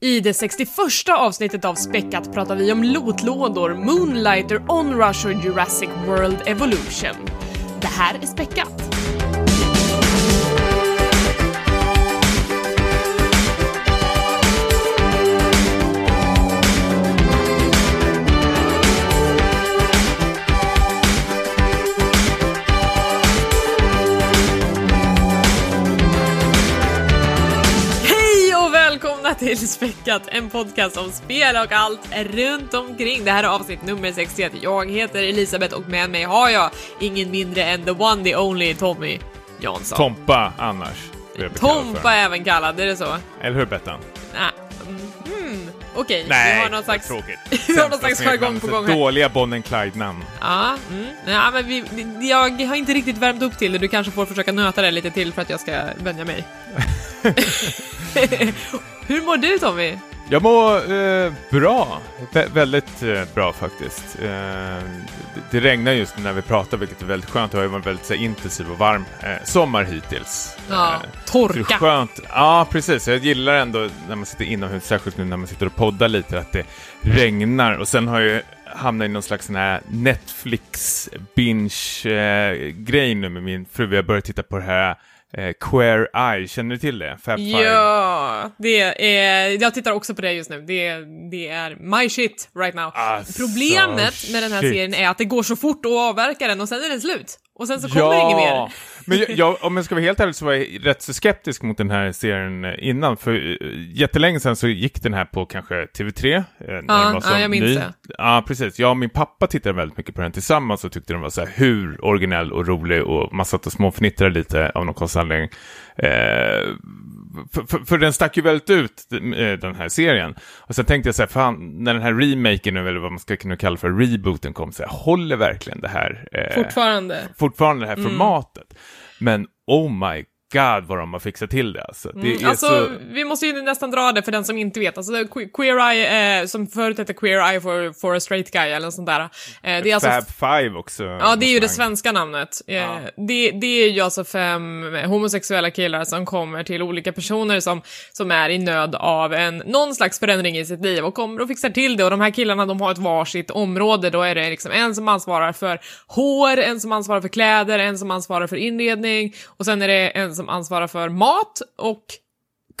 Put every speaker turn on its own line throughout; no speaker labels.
I det 61 avsnittet av Späckat pratar vi om lotlådor, Moonlighter, Onrush och Jurassic World Evolution. Det här är Späckat. Till Späckat, en podcast om spel och allt runt omkring. Det här är avsnitt nummer 61. Jag heter Elisabeth och med mig har jag ingen mindre än the one, the only Tommy Jansson.
Tompa annars.
Tompa även kallad, är det så?
Eller hur Bettan?
Nej. Mm. Okej, vi
Nej,
har någon slags...
tråkigt.
vi har någon slags jargong på gång här.
Dåliga Bonnie Clyde-namn.
Ja, mm. ja men vi, vi- jag har inte riktigt värmt upp till det. Du kanske får försöka nöta det lite till för att jag ska vänja mig. Hur mår du Tommy?
Jag mår eh, bra. Vä- väldigt eh, bra faktiskt. Eh, det, det regnar just nu när vi pratar, vilket är väldigt skönt. Det har ju varit väldigt så, intensiv och varm eh, sommar hittills.
Ja,
Eh, så det är
torka.
skönt. Ja, precis. Jag gillar ändå när man sitter inomhus, särskilt nu när man sitter och poddar lite, att det regnar. Och sen har jag hamnat i någon slags Netflix-binge-grej nu med min fru. Vi har börjat titta på det här eh, Queer Eye. Känner du till det? Fab.
Ja, det är, jag tittar också på det just nu. Det, det är my shit right now.
Alltså,
Problemet med den här
shit.
serien är att det går så fort att avverka den och sen är den slut. Och sen så kommer det inget mer.
Men jag, jag, om jag ska vara helt ärlig så var jag rätt så skeptisk mot den här serien innan. För eh, jättelänge sedan så gick den här på kanske TV3. eh, När den var
ja,
som
jag minns
ny.
det.
Ja, precis. Jag och min pappa tittade väldigt mycket på den tillsammans och tyckte den var så här hur originell och rolig och man satt och småfnittrade lite av någon konstig anledning. Eh, för, för, för den stack ju väldigt ut, den här serien. Och sen tänkte jag så här, fan, när den här remaken, nu, eller vad man ska kunna kalla för rebooten, kom, så här, håller verkligen det här eh,
Fortfarande.
fortfarande det här
Mm.
formatet. Men oh my god vad de har fixat till det alltså. Det är
Alltså,
så...
vi måste ju nästan dra det för den som inte vet. Alltså, Queer Eye, eh, som förut hette Queer Eye for, for a straight guy eller något sånt där. Eh, det är alltså
Fab Five också.
Ja, det är ju det svenska namnet. Eh,
Ja.
Det, det är ju alltså fem homosexuella killar som kommer till olika personer som, som är i nöd av en, någon slags förändring i sitt liv och kommer och fixar till det. Och de här killarna, de har ett varsitt område. Då är det liksom en som ansvarar för hår, en som ansvarar för kläder, en som ansvarar för inredning och sen är det en som ansvarar för mat och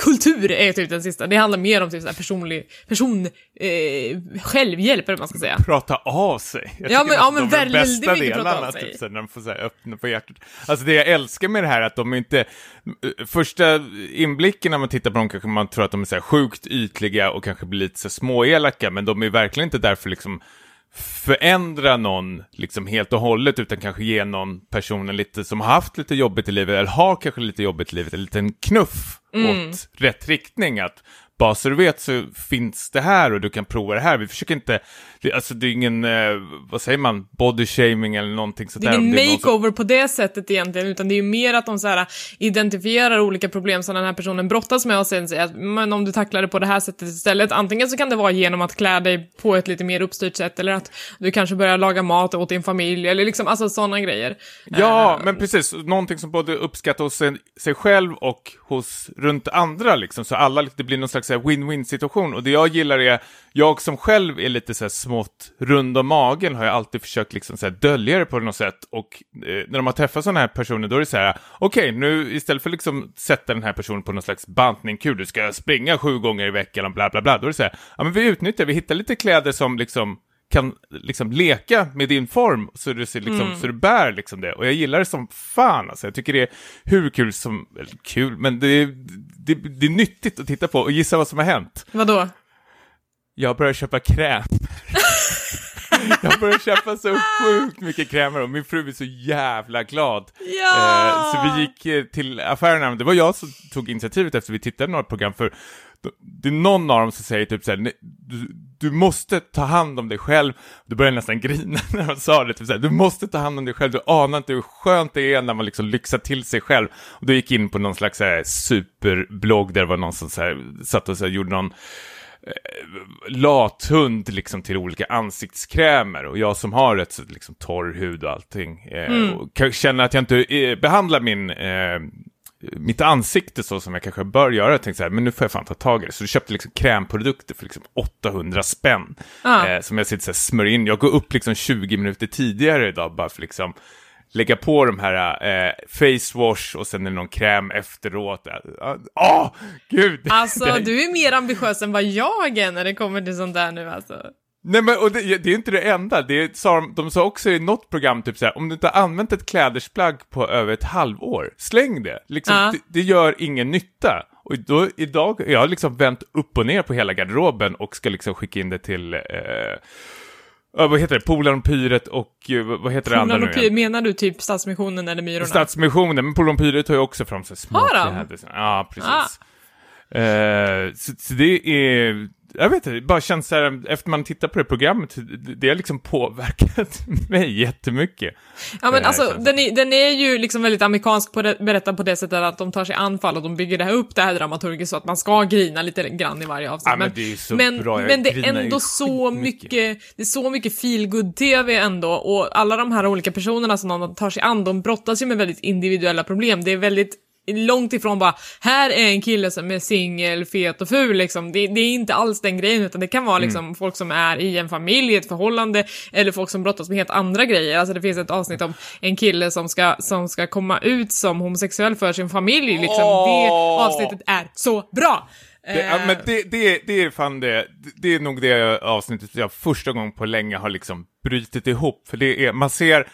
kultur är typ den sista. Det handlar mer om typ så personlig, person, eh, självhjälp eller man ska säga.
Prata av sig. Jag
Ja, men- ja, men
de är bästa delarna. Typ, så här, när de får så här, öppna på hjärtat. Alltså det jag älskar med det här är att de inte... Första inblicken när man tittar på dem kanske man tror att de är så här sjukt ytliga och kanske blir lite så här småelaka, men de är verkligen inte där för liksom förändra någon liksom helt och hållet utan kanske ge någon personen lite som har haft lite jobbigt i livet eller har kanske lite jobbigt i livet en liten knuff
Mm.
åt rätt riktning att bara så du vet så finns det här och du kan prova det här. Vi försöker inte, det, alltså det är ingen, eh, vad säger man, body shaming eller någonting sånt
Det är ingen makeover på det sättet egentligen, utan det är ju mer att de så här identifierar olika problem som den här personen brottas med och sen säger att men om du tacklar det på det här sättet istället, antingen så kan det vara genom att klä dig på ett lite mer uppstyrt sätt eller att du kanske börjar laga mat åt din familj eller liksom alltså sådana grejer.
Ja,
Eh,
men precis. Någonting som både uppskattas hos sig, sig själv och hos runt andra liksom. Så alla, det blir någon slags win-win situation. Och det jag gillar är, jag som själv är lite så här smått rund om magen har jag alltid försökt liksom så dölja det på något sätt. Och eh, när de har träffat sådana här personer då är det så här, okej, nu istället för liksom sätta den här personen på någon slags bantning, du ska springa sju gånger i veckan och bla bla bla. Då är det så här, ja men vi utnyttjar, vi hittar lite kläder som liksom kan liksom leka med din form så du, ser liksom, så du bär liksom det. Och jag gillar det som fan alltså. Jag tycker det är hur kul som, eller kul, men det är, det, det är nyttigt att titta på. Och gissa vad som har hänt?
Vadå?
Jag börjar köpa kräm. jag börjar köpa så sjukt mycket krämer och min fru är så jävla glad.
Ja!
Eh, så vi gick eh, till affärerna, det var jag som tog initiativet efter vi tittade på några program för det är någon av dem som säger typ såhär, du, du måste ta hand om dig själv. Du börjar nästan grina när de sa det, typ såhär, du måste ta hand om dig själv, du anar inte hur skönt det är när man liksom lyxar till sig själv. Och då gick in på någon slags såhär, superblogg där det var någon som såhär, satt och såhär, gjorde någon lathund liksom till olika ansiktskrämer och jag som har rätt så liksom torr hud och allting eh, och kan känna att jag inte eh, behandlar min eh, mitt ansikte så som jag kanske bör göra. Jag tänkte så här, men nu får jag fan ta tag i det. Så jag köpte liksom krämprodukter för liksom 800 spänn.
Ja.
Eh, som jag sitter så här, smörjer in. Jag går upp liksom 20 minuter tidigare idag bara för liksom lägga på de här eh, face wash och sen är det någon kräm efteråt. Åh, oh, gud!
Alltså, du är mer ambitiös än vad jag är när det kommer till sånt där nu alltså.
Nej men och det, det är inte det enda, det sa de, de sa också i något program typ så här, om du inte har använt ett klädesplagg på över ett halvår, släng det. Liksom,
Ja.
det, det gör ingen nytta. Och då, idag, jag har liksom vänt upp och ner på hela garderoben och ska liksom skicka in det till, eh, ja, vad heter det, Polaren Pyret och eh, vad heter det andra
Polarn
nu
och Py-
igen?
menar du typ Stadsmissionen eller Myrorna?
Stadsmissionen, men Polaren Pyret har ju också fram här små
Har de?
Ja, precis. Eh, så, så det är, jag vet inte, det bara känns så här, efter man tittar på det programmet, det, har liksom påverkat mig jättemycket.
Ja men
Eh,
alltså, den är, den är ju liksom väldigt amerikansk på det, berättad på det sättet att de tar sig anfall och de bygger det här upp det här dramaturgiskt så att man ska grina lite grann i varje avsnitt.
Ja, men det är ju så
men,
bra, jag
men det är ändå så mycket, det är så mycket feelgood tv ändå och alla de här olika personerna som de tar sig an, de brottas ju med väldigt individuella problem. Det är väldigt långt ifrån bara, här är en kille som är singel, fet och ful liksom. Det, det är inte alls den grejen, utan det kan vara liksom
Mm.
folk som är i en familj, i ett förhållande, eller folk som brottas med helt andra grejer. Alltså det finns ett avsnitt om en kille som ska, som ska komma ut som homosexuell för sin familj, liksom. Det
Åh!
avsnittet är så bra!
Det, ja,
Eh,
men det, det, det är fan det, det är nog det avsnittet jag första gången på länge har liksom brutit ihop. För det är, man ser,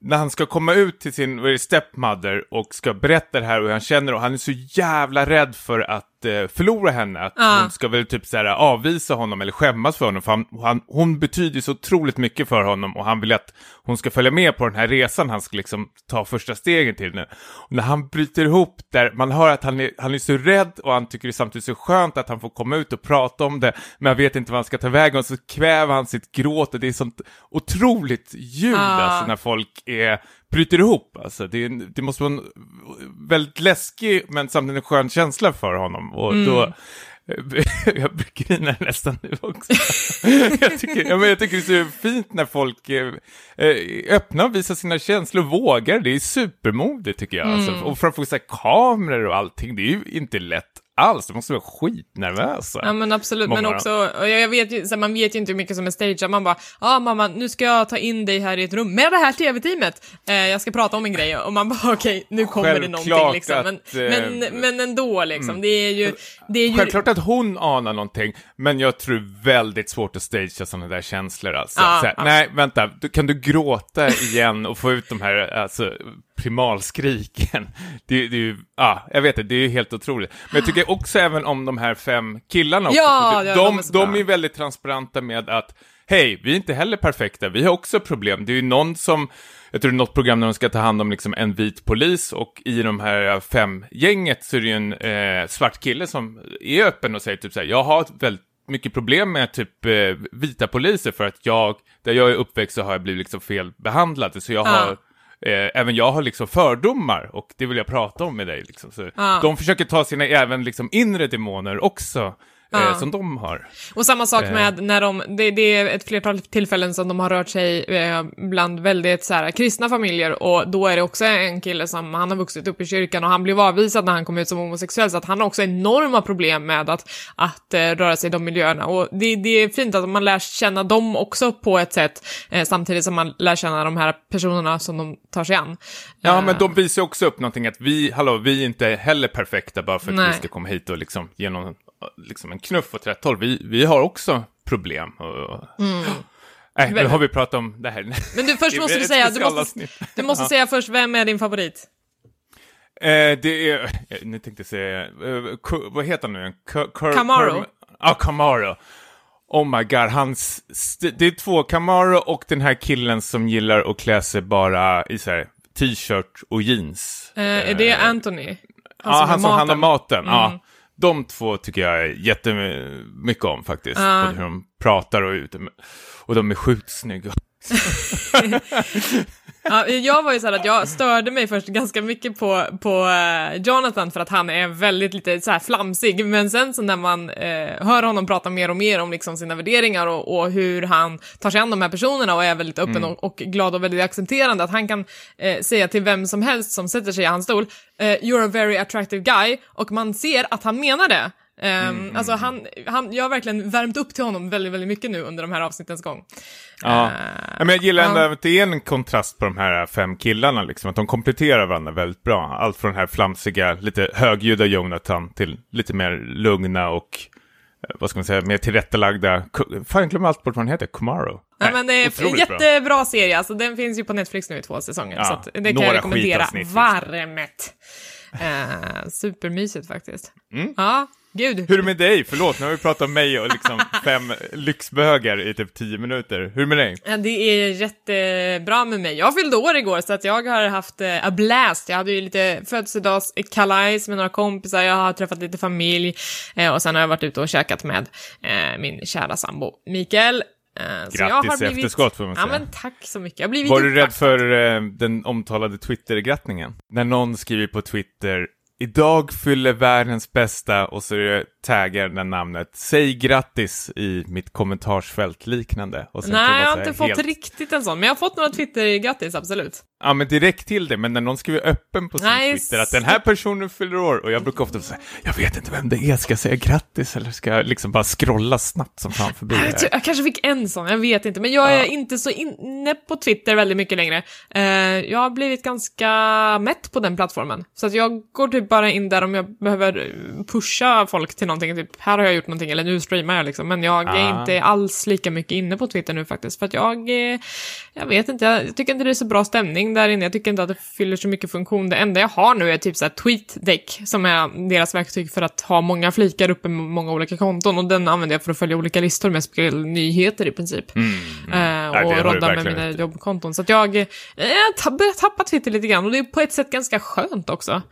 när han ska komma ut till sin vad är det, stepmother och ska berätta det här och hur han känner och han är så jävla rädd för att eh, förlora henne. Att
Ja.
hon ska väl typ så här, avvisa honom eller skämmas för honom. För han, han, hon betyder så otroligt mycket för honom och han vill att hon ska följa med på den här resan han ska liksom ta första stegen till nu. Och när han bryter ihop där, man hör att han är, han är så rädd och han tycker det är samtidigt så skönt att han får komma ut och prata om det, men han vet inte vad han ska ta vägen och så kväver han sitt gråt och det är sånt otroligt ljud
Ah.
alltså när folk är, bryter ihop. Alltså, det, är, en- det måste vara en väldigt läskig men samtidigt en skön känsla för honom och då jag grinar nästan nu också. jag, tycker, ja, men jag tycker det är så fint när folk eh, eh, öppnar och visar sina känslor och vågar. Det är supermodigt tycker jag. Alltså, och framförallt så här, kameror och allting, det är ju inte lätt alls. Det måste vara skitnervösa.
Ja men absolut,
Många
men också, jag vet ju, så här, man vet ju inte hur mycket som är stageat, man bara, ja ah, mamma, nu ska jag ta in dig här i ett rum med det här tv-teamet, eh, jag ska prata om en grej, och man bara okej, nu kommer det någonting
Självklart
liksom, men,
att, eh, mm.
men, men ändå liksom, det är ju, det är ju,
Självklart att hon anar någonting, men jag tror väldigt svårt att stagea sådana där känslor alltså.
Ja,
så här,
ja.
Nej, vänta, kan du gråta igen och få ut de här alltså, primalskriken? Det, det är ju, ja, jag vet inte, det är helt otroligt. Men jag tycker också även om de här fem killarna också,
Ja,
de,
de är
de är väldigt transparenta med att Hej, vi är inte heller perfekta, vi har också problem. Det är ju någon som, jag tror det är något program när de ska ta hand om liksom en vit polis och i de här fem gänget så är det ju en eh, svart kille som är öppen och säger typ så här, jag har väldigt mycket problem med typ eh, vita poliser för att jag, där jag är uppväxt så har jag blivit liksom fel behandlad, så jag
Ja.
har Eh, även jag har liksom fördomar och det vill jag prata om med dig. Liksom. Så
Ja.
De försöker ta sina även liksom inre demoner också, eh,
Ja.
som de har.
Och samma sak
Eh.
med när de, det, det är ett flertal tillfällen som de har rört sig eh, bland väldigt så här, kristna familjer och då är det också en kille som, han har vuxit upp i kyrkan och han blev avvisad när han kom ut som homosexuell så att han har också enorma problem med att, att eh, röra sig i de miljöerna och det, det är fint att man lär känna dem också på ett sätt eh, samtidigt som man lär känna de här personerna som de tar sig an.
Ja,
Eh,
men de visar också upp någonting att vi, hallå, vi är inte heller perfekta bara för att
Nej.
vi ska komma hit och liksom ge någon, liksom en knuff åt rätt håll. Vi, vi har också problem. Och... Nej, nu har vi pratat om det här.
Mm. Men du, först måste du säga, du måste, du måste
Ja.
säga först, vem är din favorit?
Eh, det är, eh, nu tänkte jag säga, eh, vad heter han nu?
Camaro.
Ja, Camaro. Oh my god, hans, det är två, Camaro och den här killen som gillar att klä sig bara i så t-shirt och jeans.
Eh, är det Anthony?
Han ja, han som hand om maten.
Mm.
Ja. De två tycker jag jättemycket om faktiskt.
Ja.
Både hur de pratar och ute. Och de är sjukt snygga.
Ja, jag var ju så att jag störde mig först ganska mycket på, på uh, Jonathan för att han är väldigt lite så här flamsig, men sen så när man uh, hör honom prata mer och mer om liksom sina värderingar och, och hur han tar sig an de här personerna och är väldigt öppen mm. och, och, glad och väldigt accepterande, att han kan uh, säga till vem som helst som sätter sig i hans stol, you're a very attractive guy, och man ser att han menar det. Um, mm, alltså han, han, jag har verkligen värmt upp till honom väldigt, väldigt mycket nu under de här avsnittens gång.
Ja, uh, men jag gillar ändå att det är en kontrast på de här fem killarna, liksom, att de kompletterar varandra väldigt bra. Allt från den här flamsiga, lite högljudda Jonathan till lite mer lugna och eh, vad ska man säga, mer tillrättalagda, fan jag glömmer allt bort vad han heter, Kumaro.
Ja, men det är en jättebra bra. serie, alltså den finns ju på Netflix nu i två säsonger, ja, så det kan jag rekommendera liksom. varmt. Uh, supermysigt faktiskt. Mm. Ja, Gud.
Hur är det med dig? Förlåt, nu har vi pratat om mig och liksom fem lyxbögar i typ tio minuter. Hur är det med dig?
Ja, det är jättebra med mig. Jag fyllde år igår så att jag har haft uh, a blast. Jag hade ju lite födelsedagskalajs med några kompisar, jag har träffat lite familj uh, och sen har jag varit ute och käkat med uh, min kära sambo Mikael.
Grattis i efterskott får man säga.
Ja men tack så mycket. Jag har blivit
Var du rädd för den omtalade Twitter-grattningen? När någon skriver på Twitter Idag fyller världens bästa och så är det taggar den namnet. Säg grattis i mitt kommentarsfält liknande.
Nej, jag har inte fått helt... riktigt en sån, men jag har fått några Twitter-grattis, absolut.
Ja, men direkt till det, men när någon skriver öppen på sin Nej, Twitter att den här personen fyller år, och jag brukar ofta säga, jag vet inte vem det är, ska jag säga grattis eller ska jag liksom bara scrolla snabbt som fan förbi?
Jag, jag, kanske fick en sån, jag vet inte, men jag är inte så inne på Twitter väldigt mycket längre. Uh, jag har blivit ganska mätt på den plattformen, så att jag går typ bara in där om jag behöver pusha folk till någonting, typ här har jag gjort någonting, eller nu streamar jag liksom, men jag är ah. inte alls lika mycket inne på Twitter nu faktiskt, för att jag, eh, jag vet inte, jag tycker inte det är så bra stämning där inne, jag tycker inte att det fyller så mycket funktion. Det enda jag har nu är typ såhär TweetDeck, som är deras verktyg för att ha många flikar uppe med många olika konton, och den använder jag för att följa olika listor med spelnyheter i princip. Mm, mm. Uh, och rodda med mina jobbkonton. Så att jag, eh, jag börjar tappa Twitter lite grann, och det är på ett sätt ganska skönt också.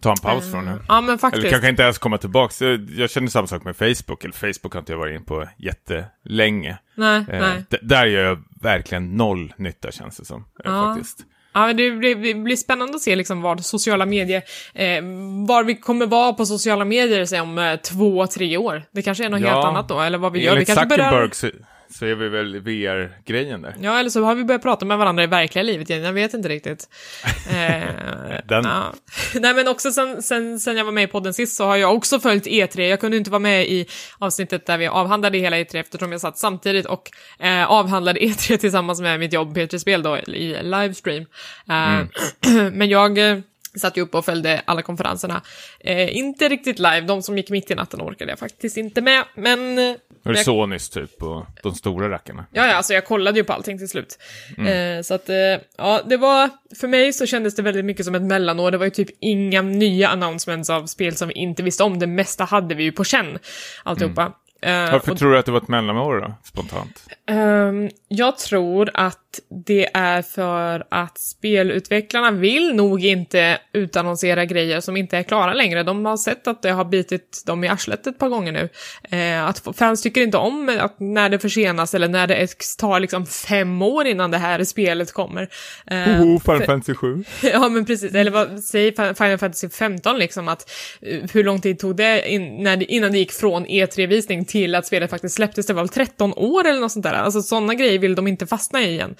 Ta en paus från det.
Ja, men faktiskt.
Eller kanske inte ens komma tillbaka. Jag känner samma sak med Facebook. Eller Facebook har inte jag varit in på jättelänge.
Nej, eh, nej.
Där gör jag verkligen noll nytta känns det som. Eh, ja. Faktiskt.
Ja, det blir, det blir spännande att se liksom vad sociala medier, eh, var vi kommer vara på sociala medier om eh, två, tre år. Det kanske är något ja. helt annat då, eller vad vi gör. Vi kanske
börjar så är vi väl VR-grejen där.
Ja, eller så har vi börjat prata med varandra i verkliga livet igen, jag vet inte riktigt. eh,
Den... ja.
Nej, men också sen, sen, sen jag var med i podden sist så har jag också följt E3. Jag kunde inte vara med i avsnittet där vi avhandlade hela E3 eftersom jag satt samtidigt och eh, avhandlade E3 tillsammans med mitt jobb P3 Spel då i livestream. Eh, mm. men jag eh, satt ju upp och följde alla konferenserna. Eh, inte riktigt live, de som gick mitt i natten orkade jag faktiskt inte med, men... Eh,
Var det Sonys typ, och de stora rackarna?
Ja, ja, alltså jag kollade ju på allting till slut. Mm. Eh, så att, eh, ja, det var, för mig så kändes det väldigt mycket som ett mellanår, det var ju typ inga nya announcements av spel som vi inte visste om, det mesta hade vi ju på känn, alltihopa. Mm.
Uh, Varför och, tror du att det var ett mellanår då, spontant?
Um, jag tror att det är för att spelutvecklarna vill nog inte utannonsera grejer som inte är klara längre. De har sett att det har bitit dem i arslet ett par gånger nu. Uh, att fans tycker inte om att när det försenas eller när det tar liksom fem år innan det här spelet kommer.
Uh, oh, Final Fantasy 7.
ja, men precis. Eller vad säger Final Fantasy 15 liksom att hur lång tid tog det, in, när det innan det gick från E3-visning till att spelet faktiskt släpptes, det var väl 13 år eller något sånt där. Alltså sådana grejer vill de inte fastna i igen.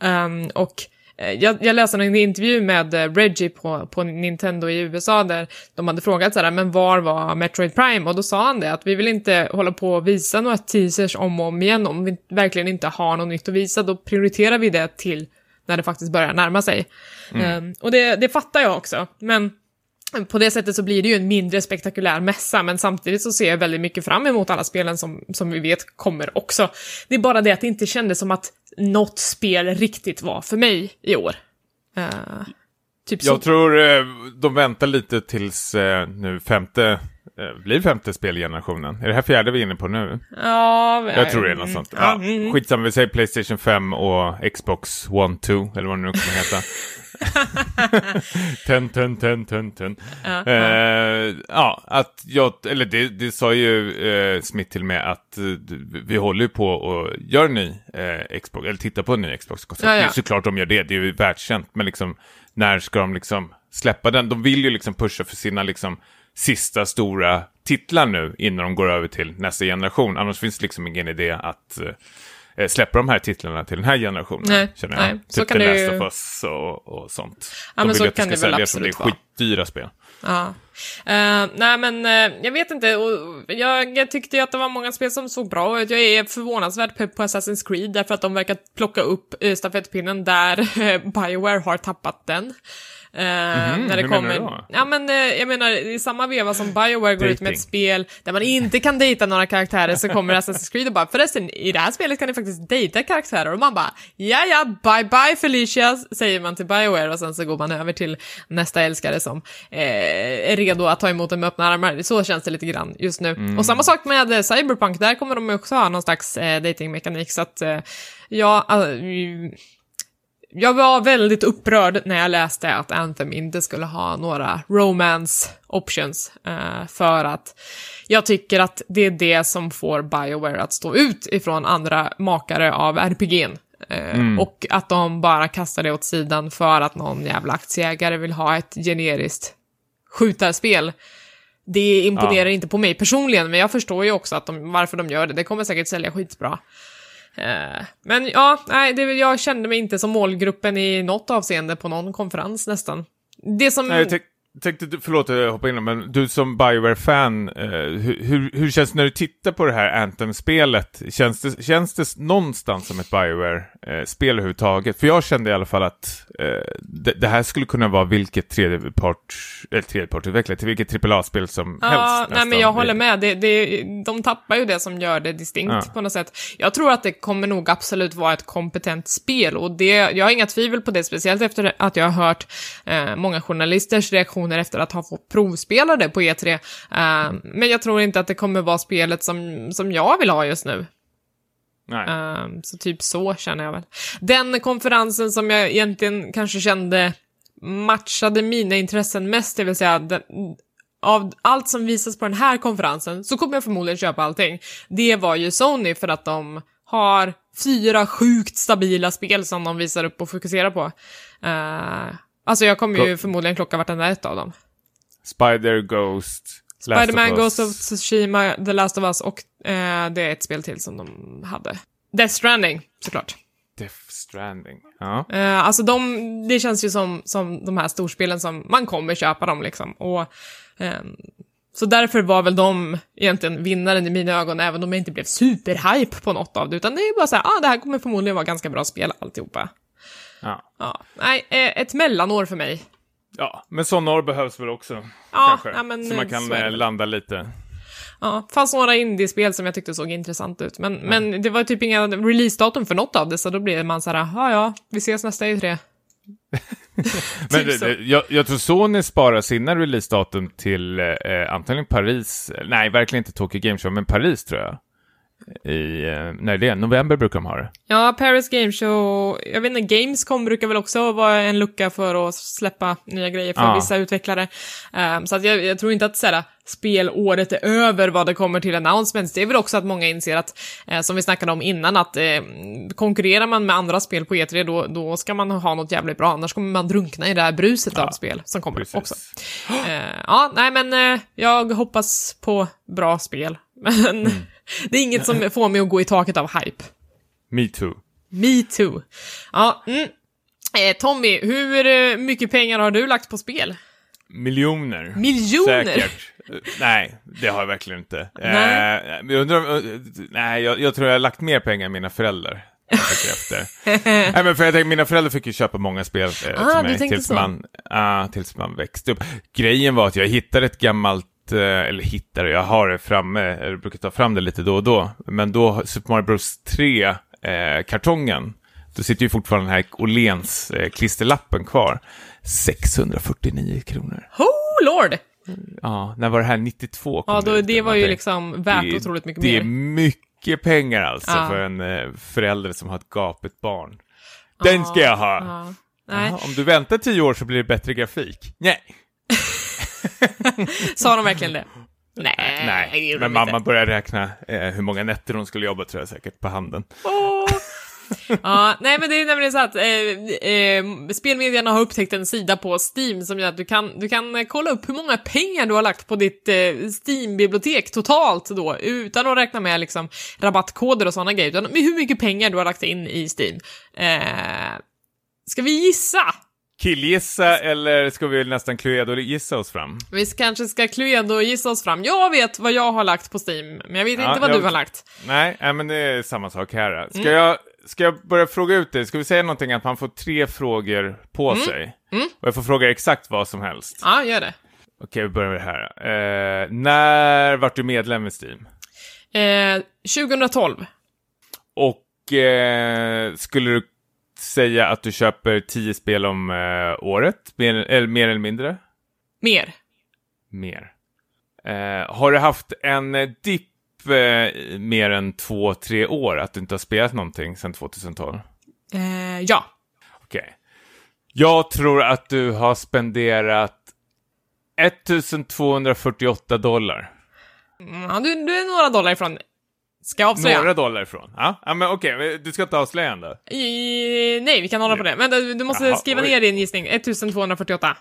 Um, och eh, jag, jag läste en intervju med eh, Reggie på, på Nintendo i USA där de hade frågat så här, men var var Metroid Prime? Och då sa han det, att vi vill inte hålla på och visa några teasers om och om igen. Om vi verkligen inte har något nytt att visa, då prioriterar vi det till när det faktiskt börjar närma sig. Mm. Um, och det, det fattar jag också, men på det sättet så blir det ju en mindre spektakulär mässa, men samtidigt så ser jag väldigt mycket fram emot alla spelen som, som vi vet kommer också. Det är bara det att det inte kändes som att något spel riktigt var för mig i år. Uh,
typ jag så. tror uh, de väntar lite tills uh, nu femte blir femte spelgenerationen. Är det här fjärde vi är inne på nu?
Ja,
jag tror det är något sånt. Ja, mm. Skitsamma, vi säger Playstation 5 och Xbox One 2, eller vad det nu kommer heta. ten, ten, ten, ten, ten.
Ja,
Eh, ja, att jag, eller det, det sa ju eh, Smith till mig att eh, vi håller ju på och gör en ny eh, Xbox, eller tittar på en ny Xbox.
Ja, ja.
Det är såklart de gör det, det är ju världskänt, men liksom när ska de liksom släppa den? De vill ju liksom pusha för sina liksom sista stora titlar nu innan de går över till nästa generation. Annars finns det liksom ingen idé att eh, släppa de här titlarna till den här generationen.
Nej,
känner jag.
nej, så
typ
kan
The Last
ju-
of Us och, och sånt.
Ja,
de
men
vill
så
att det ska säljas som det är skitdyra spel.
Ja. Eh, nej men eh, jag vet inte, och jag tyckte ju att det var många spel som såg bra ut. Jag är förvånansvärt pepp på Assassin's Creed därför att de verkar plocka upp uh, stafettpinnen där Bioware har tappat den. Eh, när det
hur menar
kommer...
du då?
Ja men eh, jag menar, i samma veva som Bioware går ut med ett spel där man inte kan dejta några karaktärer så kommer Assassin's Creed och bara förresten, i det här spelet kan ni faktiskt dejta karaktärer och man bara ja ja, bye bye Felicia, säger man till Bioware och sen så går man över till nästa älskare som eh, är redo att ta emot en med öppna armar. Så känns det lite grann just nu.
Mm.
Och samma sak med eh, Cyberpunk, där kommer de också ha någon slags eh, datingmekanik så att ja, eh, jag var väldigt upprörd när jag läste att Anthem inte skulle ha några romance options, eh, för att jag tycker att det är det som får Bioware att stå ut ifrån andra makare av RPG'n. Eh, Och att de bara kastar det åt sidan för att någon jävla aktieägare vill ha ett generiskt skjutarspel. Det imponerar inte på mig personligen, men jag förstår ju också att de, varför de gör det. Det kommer säkert sälja skitbra. Eh, men ja, nej, det, jag kände mig inte som målgruppen i något avseende på någon konferens nästan. Det som...
Nej, jag tyck tänkte, förlåt att jag hoppar in, men du som Bioware-fan, eh, hur, hur, känns det när du tittar på det här Anthem-spelet? Känns det, känns det någonstans som ett Bioware-spel överhuvudtaget? För jag kände i alla fall att eh, det, det här skulle kunna vara vilket tredjepart, eller tredjepartutvecklare, till vilket AAA-spel som
Ja,
helst.
nej men jag håller med. Det, det, de tappar ju det som gör det distinkt
Ja.
på något sätt. Jag tror att det kommer nog absolut vara ett kompetent spel och det, jag har inga tvivel på det, speciellt efter att jag har hört eh, många journalisters reaktioner efter att ha fått provspela det på E3. Eh, men jag tror inte att det kommer vara spelet som, som jag vill ha just nu. Ehm, så typ så känner jag väl. Den konferensen som jag egentligen kanske kände matchade mina intressen mest, det vill säga den, av allt som visas på den här konferensen så kommer jag förmodligen köpa allting. Det var ju Sony för att de har fyra sjukt stabila spel som de visar upp och fokuserar på. Uh, alltså jag kommer ju förmodligen klocka vartenda ett av dem.
Spider, Ghost,
Spider-Man, Ghost of Tsushima, The Last of Us och eh, det är ett spel till som de hade. Death Stranding, såklart.
Death Stranding. Ja.
Eh, alltså de, det känns ju som, som de här storspelen som man kommer köpa dem liksom. Och, ehm, så därför var väl de egentligen vinnaren i mina ögon, även om jag inte blev superhype på något av det, utan det är bara så här, ah, det här kommer förmodligen vara ganska bra spel alltihopa.
Ja.
Ja, nej, eh, ett mellanår för mig.
ja, men sådana år behövs väl också.
Ja,
kanske.
ja, men,
så man
eh,
kan
så
eh, landa lite.
Ja, fanns några indiespel som jag tyckte såg intressant ut, men, men det var typ inga releasedatum för något av det, så då blir man så här, ja ja, vi ses nästa E E3.
Men
Typ
det,
så.
det, jag, jag tror Sony sparar sina releasedatum till eh, antagligen Paris. Nej, verkligen inte Tokyo Game Show, men Paris tror jag. I, eh, är det? November brukar de ha det.
Ja, Paris Game Show, jag vet inte, Gamescom brukar väl också vara en lucka för att släppa nya grejer för
Ja.
vissa utvecklare. Ehm, så att jag, jag tror inte att såhär, spelåret är över vad det kommer till announcements. Det är väl också att många inser att, eh, som vi snackade om innan, att eh, konkurrerar man med andra spel på E3 då, då ska man ha något jävligt bra, annars kommer man drunkna i det här bruset av spel som kommer
Precis.
också. Eh, ja, nej men eh, jag hoppas på bra spel. Men det är inget som får mig att gå i taket av hype.
Me too.
Me too. Ja, mm. eh, Tommy, hur eh, mycket pengar har du lagt på spel?
Miljoner.
Miljoner?
Säkert. Eh, Nej, det har jag verkligen inte.
Nej.
Eh, jag undrar, eh, nej, jag, jag tror jag har lagt mer pengar än mina föräldrar. efter. nej, men för jag tänker, mina föräldrar fick ju köpa många spel eh,
Ah,
till mig
tänkte
tills
så.
man, ah, tills man växte upp. Grejen var att jag hittade ett gammalt eh, eller hittade, jag har det framme, jag brukar ta fram det lite då och då, men då Super Mario Bros 3 eh, då sitter ju fortfarande den här Åhléns eh, klisterlappen kvar. 649 kronor.
Oh lord!
Ja, när var det här? 92? kom
Ja, då,
ut
det
eller
var ju liksom värt
Det
otroligt mycket
Det
mer.
är mycket pengar alltså
Ja.
för en eh, förälder som har ett gapet barn. Den ska jag ha!
Ja. Nej.
Jaha, om du väntar tio år så blir det bättre grafik. Nej.
Sa de verkligen det? Nej, det
Nej,
gjorde
men
de inte.
mamma började räkna eh, hur många nätter hon skulle jobba tror jag säkert på handen.
Åh. ja, nej men det är nämligen så att eh, eh, spelmedierna har upptäckt en sida på Steam som gör att du kan, du kan eh, kolla upp hur många pengar du har lagt på ditt eh, Steam-bibliotek totalt då, utan att räkna med liksom rabattkoder och sådana grejer, utan med hur mycket pengar du har lagt in i Steam. Eh, ska vi gissa?
Killgissa eller ska vi nästan Cluedo-gissa oss fram?
Vi kanske ska Cluedo gissa oss fram. Jag vet vad jag har lagt på Steam, men jag vet
Ja,
inte vad
jag-
du har lagt.
Nej, men det är samma sak här. Ska,
Mm.
jag, ska jag börja fråga ut det? Ska vi säga någonting att man får tre frågor på
Mm.
sig? Och jag får fråga exakt vad som helst.
Ja, gör det.
Okej, vi börjar med det här. Eh, när vart du medlem i Steam?
Eh, 2012.
Och eh, skulle du säga att du köper tio spel om eh, året? Mer, eller, mer eller mindre?
Mer.
Mer. Eh, har du haft en eh, dipp eh, mer än två, tre år? Att du inte har spelat någonting sedan 2012?
Eh, ja.
Okej. Jag tror att du har spenderat 1248 dollar.
Mm, Ja, du, du är några dollar ifrån. Ska jag avslöja?
Några dollar ifrån. Ja, ja men okej, du ska inte avslöja ändå.
I, nej, vi kan hålla på det. Men du, du måste
Jaha,
skriva
oj.
ner din gissning. 1248.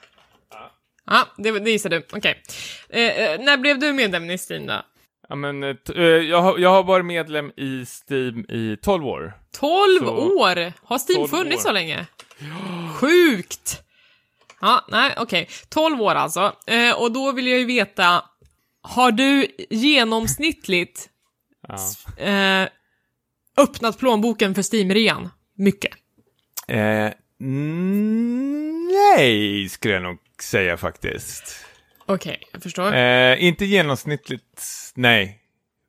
Ja, det, det gissar du. Okej. Eh, eh, när blev du medlem i Steam då?
Ja, men eh, eh, jag, har, jag har varit medlem i Steam i 12 år.
12
Så-
år! Har Steam
12
funnits
år.
så länge? Sjukt! Ja, nej, okej. 12 år alltså. Eh, och då vill jag ju veta, har du genomsnittligt
Ja.
eh, öppnat plånboken för Steam-rean? Mycket.
Eh, nej, skulle jag nog säga faktiskt.
Okej, jag förstår.
Eh, inte genomsnittligt, nej.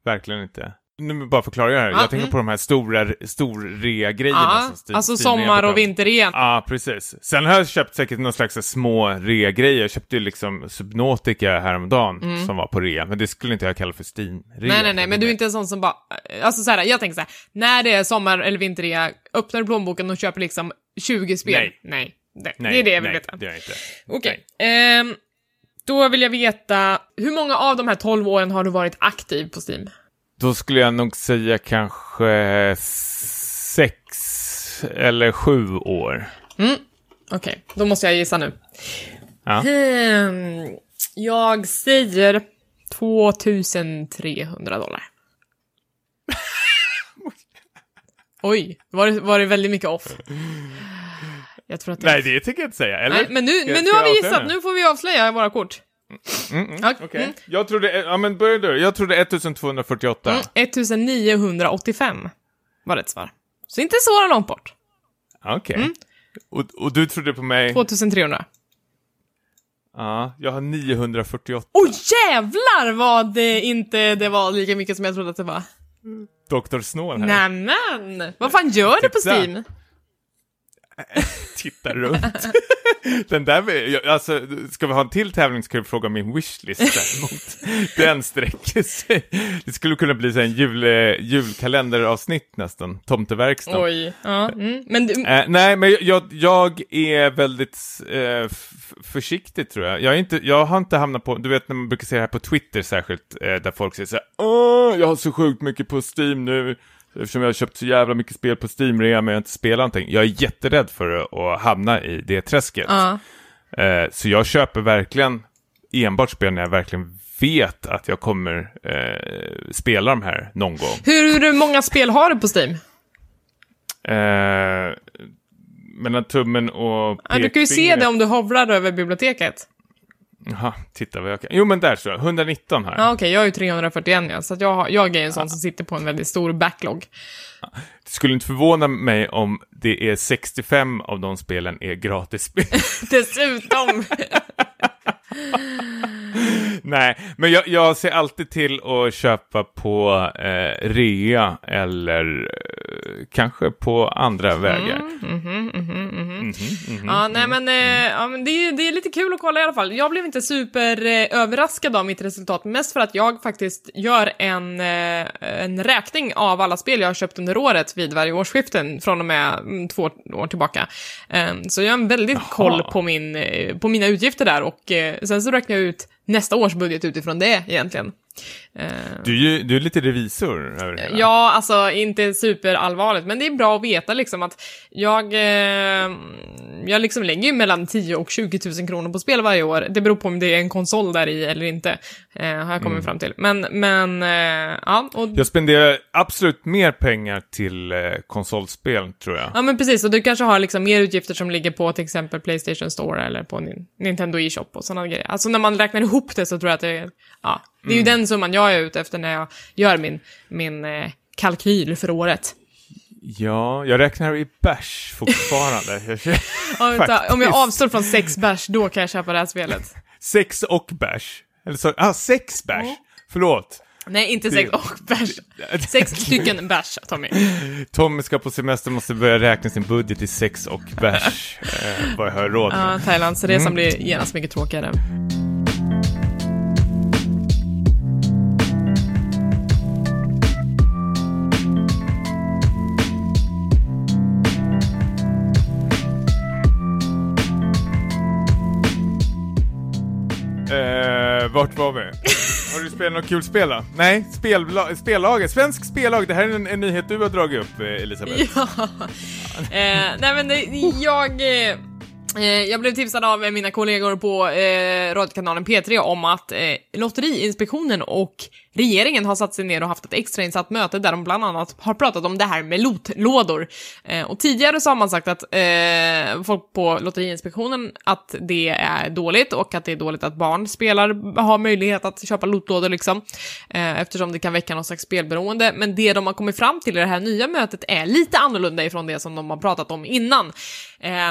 Verkligen inte. Nu bara förklara det här.
Ja,
jag tänker
mm.
på de här stora, stor-rea-grejerna
Ja,
som Steam,
alltså
Steam
sommar och
på.
vinterrean.
Ja, precis. Sen har jag köpt säkert någon slags små rea-grejer. Jag köpte ju liksom Subnautica häromdagen som var på rea, men det skulle inte jag kalla för Steam-rea.
Mm. Nej, nej, nej, men du är inte en sån som bara... Alltså så här, jag tänker så här, när det är sommar eller vinterrea, öppnar du plånboken och köper liksom 20 spel?
Nej.
Nej. Det,
nej,
det är det jag vill
nej,
veta.
det är jag inte.
Okej. Ehm, då vill jag veta, hur många av de här 12 åren har du varit aktiv på Steam?
Då skulle jag nog säga kanske sex eller sju år.
Okej, då måste jag gissa nu.
Ja.
Ehm, jag säger 2300 dollar. Oj, var det, var det väldigt mycket off? Jag tror att det
Nej, det tänker jag inte säga, eller?
Nej, men nu, men nu har vi gissat, nu får vi avslöja våra kort.
Mm, mm,
Ja,
Okej.
mm.
Jag trodde, ja men börja du. Jag trodde 1248.
Mm, 1985 var rätt svar. Så inte så långt bort.
Okej.
Mm.
Och, och du trodde på mig?
2300.
Ja, jag har 948.
Åh jävlar vad det inte det var lika mycket som jag trodde att det var.
Doktor Snål här.
Nämen! Vad fan gör du på
Titta.
Steam?
Titta runt. Den där, alltså, ska vi ha en till tävling så kan vi fråga min wishlist däremot. Den sträcker sig. Det skulle kunna bli så en jul, eh, julkalenderavsnitt nästan. Tomteverkstan.
Oj. Ja, mm. Men du,
Eh, nej, men jag, jag är väldigt eh, försiktig tror jag. Jag, är inte, jag har inte hamnat på, du vet när man brukar se det här på Twitter särskilt, eh, där folk säger så här, Åh, jag har så sjukt mycket på Steam nu, eftersom jag har köpt så jävla mycket spel på Steam redan men jag inte spelat någonting. Jag är jätterädd för att, hamna i det träsket.
ja.
Eh, så jag köper verkligen enbart spel när jag verkligen vet att jag kommer eh, spela de här någon gång.
Hur, många spel har du på Steam?
Eh, mellan tummen och
Ja, du kan ju se
pekfingret.
det om du hovrar över biblioteket.
Jaha, titta vad jag kan. Jo men där så, 119 här.
Ja, okej, jag är ju 341 ja, så jag, har- jag är en sån som sitter på en väldigt stor backlog.
Det skulle inte förvåna mig om det är 65 av de spelen är gratisspel.
Dessutom!
nej, men jag, jag ser alltid till att köpa på eh, rea eller eh, kanske på andra vägar.
Ja, nej men, eh, ja, men det, är, det är lite kul att kolla i alla fall. Jag blev inte super eh, överraskad av mitt resultat, mest för att jag faktiskt gör en, eh, en räkning av alla spel jag har köpt under året vid varje årsskifte från och med mm, två år tillbaka. Eh, så jag har en väldigt koll på, min, eh, på mina utgifter där och eh, sen så räknar jag ut nästa års budget utifrån det egentligen. Eh,
Du, är ju, du är lite revisor över hela.
Ja, alltså inte superallvarligt, men det är bra att veta liksom att jag, eh, jag liksom lägger ju mellan 10 och 20 000 kronor på spel varje år. Det beror på om det är en konsol där i eller inte, eh, har jag kommit fram till. Men, men, eh, ja, och
Jag spenderar absolut mer pengar till eh, konsolspel, tror jag.
Ja men precis, och du kanske har liksom mer utgifter som ligger på till exempel Playstation Store eller på Nin- Nintendo e-shop och sådana grejer. Alltså när man räknar ihop det så tror jag att det ja, det är ju den summan jag är ute efter när jag gör min, min eh, kalkyl för året.
Ja, jag räknar i bärs fortfarande.
Om jag avstår från sex bärs, då kan jag köpa det här spelet.
sex och bärs. Eller så, ah, sex bärs. Förlåt.
Nej, inte sex och bärs. Sex stycken bärs, Tommy.
Tommy ska på semester, måste börja räkna sin budget i sex och bärs. eh, vad jag har råd med.
Ja, Thailandsresan blir genast mycket tråkigare.
Eh, vart var vi? Har du spelat något kul spel då? Nej, spelbla- spellaget. Svensk spellag. Det här är en, en nyhet du har dragit upp, eh, Elisabeth.
Ja. Eh, nej men det, jag... Eh, eh, jag blev tipsad av mina kollegor på eh, radiokanalen P3 om att eh, Lotteriinspektionen och regeringen har satt sig ner och haft ett extrainsatt möte där de bland annat har pratat om det här med lotlådor. Eh, och tidigare så har man sagt att eh, folk på Lotteriinspektionen att det är dåligt och att det är dåligt att barn spelar, har möjlighet att köpa lotlådor liksom, eh, eftersom det kan väcka någon slags spelberoende. Men det de har kommit fram till i det här nya mötet är lite annorlunda ifrån det som de har pratat om innan. Eh,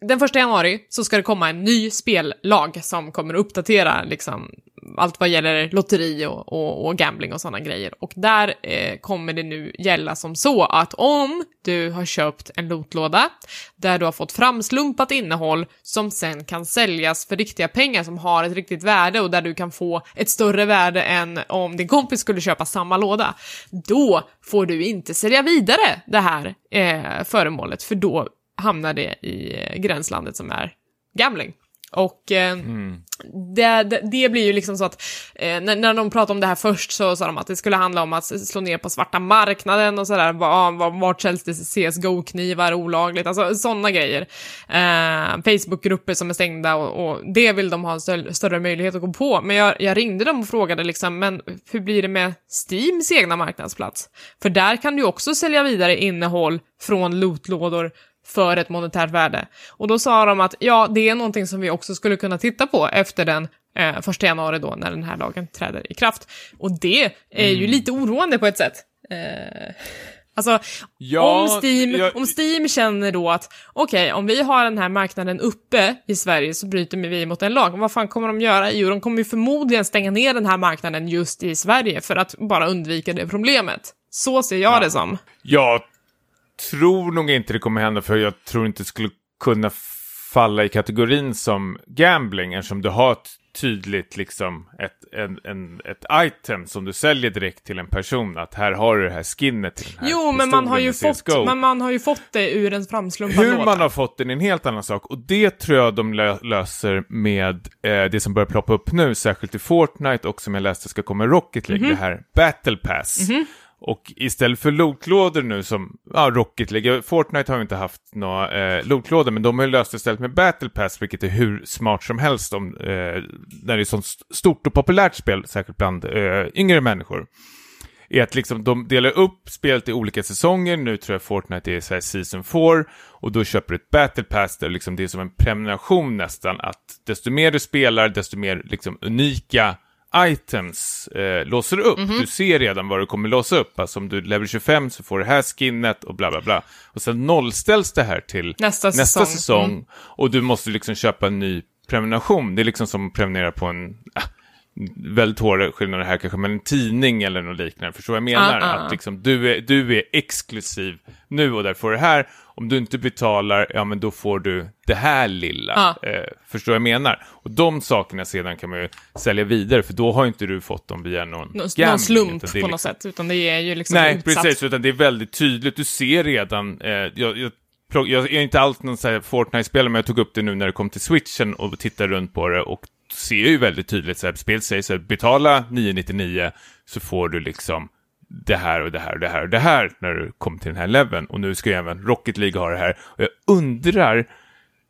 den första januari så ska det komma en ny spellag som kommer att uppdatera liksom, allt vad gäller lotteri och, och, och gambling och sådana grejer. Och där eh, kommer det nu gälla som så att om du har köpt en lotlåda där du har fått framslumpat innehåll som sen kan säljas för riktiga pengar som har ett riktigt värde och där du kan få ett större värde än om din kompis skulle köpa samma låda, då får du inte sälja vidare det här eh, föremålet för då hamnar det i eh, gränslandet som är gambling. Och eh, det, det, det blir ju liksom så att eh, när, när de pratade om det här först så sa de att det skulle handla om att slå ner på svarta marknaden och sådär, var, var, vart säljs det CSGO-knivar olagligt, alltså sådana grejer. Eh, Facebookgrupper som är stängda och, och det vill de ha en större, större möjlighet att gå på. Men jag, jag ringde dem och frågade liksom, men hur blir det med Steams egna marknadsplats? För där kan du också sälja vidare innehåll från lootlådor för ett monetärt värde. Och då sa de att ja, det är någonting som vi också skulle kunna titta på efter den eh, första januari då, när den här lagen träder i kraft. Och det är ju lite oroande på ett sätt. Eh, alltså,
Ja,
om, Steam,
jag-
om Steam känner då att okej, om vi har den här marknaden uppe i Sverige så bryter vi mot en lag. Vad fan kommer de göra? Jo, de kommer ju förmodligen stänga ner den här marknaden just i Sverige för att bara undvika det problemet. Så ser jag det som.
Jag tror nog inte det kommer hända, för jag tror inte det skulle kunna falla i kategorin som gambling, eftersom du har ett tydligt liksom ett, en, en, ett item som du säljer direkt till en person, att här har du det här skinnet till den här
Jo, men man har, ju fått, men man har ju fått det ur en framslumpad
Hur man har fått den är en helt annan sak och det tror jag de lö- löser med eh, det som börjar ploppa upp nu, särskilt i Fortnite och som jag läste ska komma i Rocket League,
Mhm.
det här Battle Pass. Och istället för lootlådor nu som, ja, Rocket League, Fortnite har ju inte haft några eh, lootlådor, men de har ju löst det istället med Battle Pass, vilket är hur smart som helst om, eh, när det är ett sånt stort och populärt spel, särskilt bland eh, yngre människor är att liksom de delar upp spelet i olika säsonger. Nu tror jag Fortnite är så här season 4 och då köper du ett battle pass där liksom det är som en prenumeration nästan att desto mer du spelar, desto mer liksom unika items eh, låser upp. Du ser redan vad du kommer låsa upp. Alltså om du level 25 så får du det här skinnet och bla bla bla. Och sen nollställs det här till
Nästa
nästa
säsong.
säsong.
Mm.
Och du måste liksom köpa en ny prenumeration. Det är liksom som att prenumerera på en, väldigt hårda skillnader här kanske, men en tidning eller något liknande. Förstår vad jag menar?
Ah, ah.
Att liksom, du, är, du är exklusiv nu och därför det här. Om du inte betalar, ja men då får du det här lilla.
Ah.
Eh, förstår vad jag menar? Och de sakerna sedan kan man ju sälja vidare, för då har inte du fått dem via någon
Nå- någon
gambling,
slump
utan
på
är
något
liksom-
sätt, utan det är ju liksom
Nej,
utsatt.
precis, utan det är väldigt tydligt. Du ser redan, eh, jag, jag, jag är inte alls någon Fortnite-spelare, men jag tog upp det nu när det kom till switchen och tittade runt på det och ser ju väldigt tydligt så här, spelet säger så här, betala 999 så får du liksom det här och det här och det här och det här när du kommer till den här leveln. Och nu ska ju även Rocket League ha det här. Och jag undrar,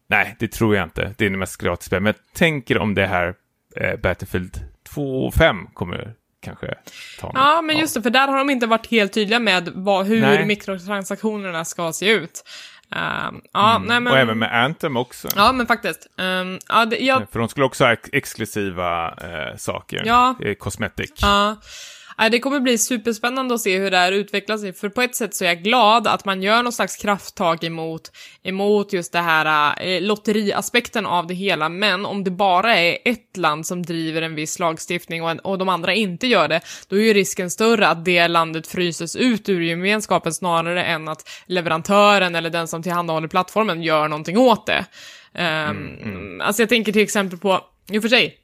nej, det tror jag inte, det är det mest gratis spel, men jag tänker om det här eh, Battlefield 2 och 5 kommer kanske ta mig.
Ja, men just det, för där har de inte varit helt tydliga med vad, hur
Nej.
mikrotransaktionerna ska se ut. Ehm, ja, nej men...
Mm. Och även med Anthem också.
Ja, men faktiskt. Ehm, ja, det, jag,
För de skulle också ha ex- exklusiva eh, saker.
Ja.
Eh, cosmetic.
Ja. Nej, Det kommer bli superspännande att se hur det här utvecklar sig, för på ett sätt så är jag glad att man gör någon slags krafttag emot, emot just det här eh, lotteriaspekten av det hela, men om det bara är ett land som driver en viss lagstiftning och, en, och de andra inte gör det, då är ju risken större att det landet fryses ut ur gemenskapen snarare än att leverantören eller den som tillhandahåller plattformen gör någonting åt det. Um, Alltså jag tänker till exempel på, i och för sig,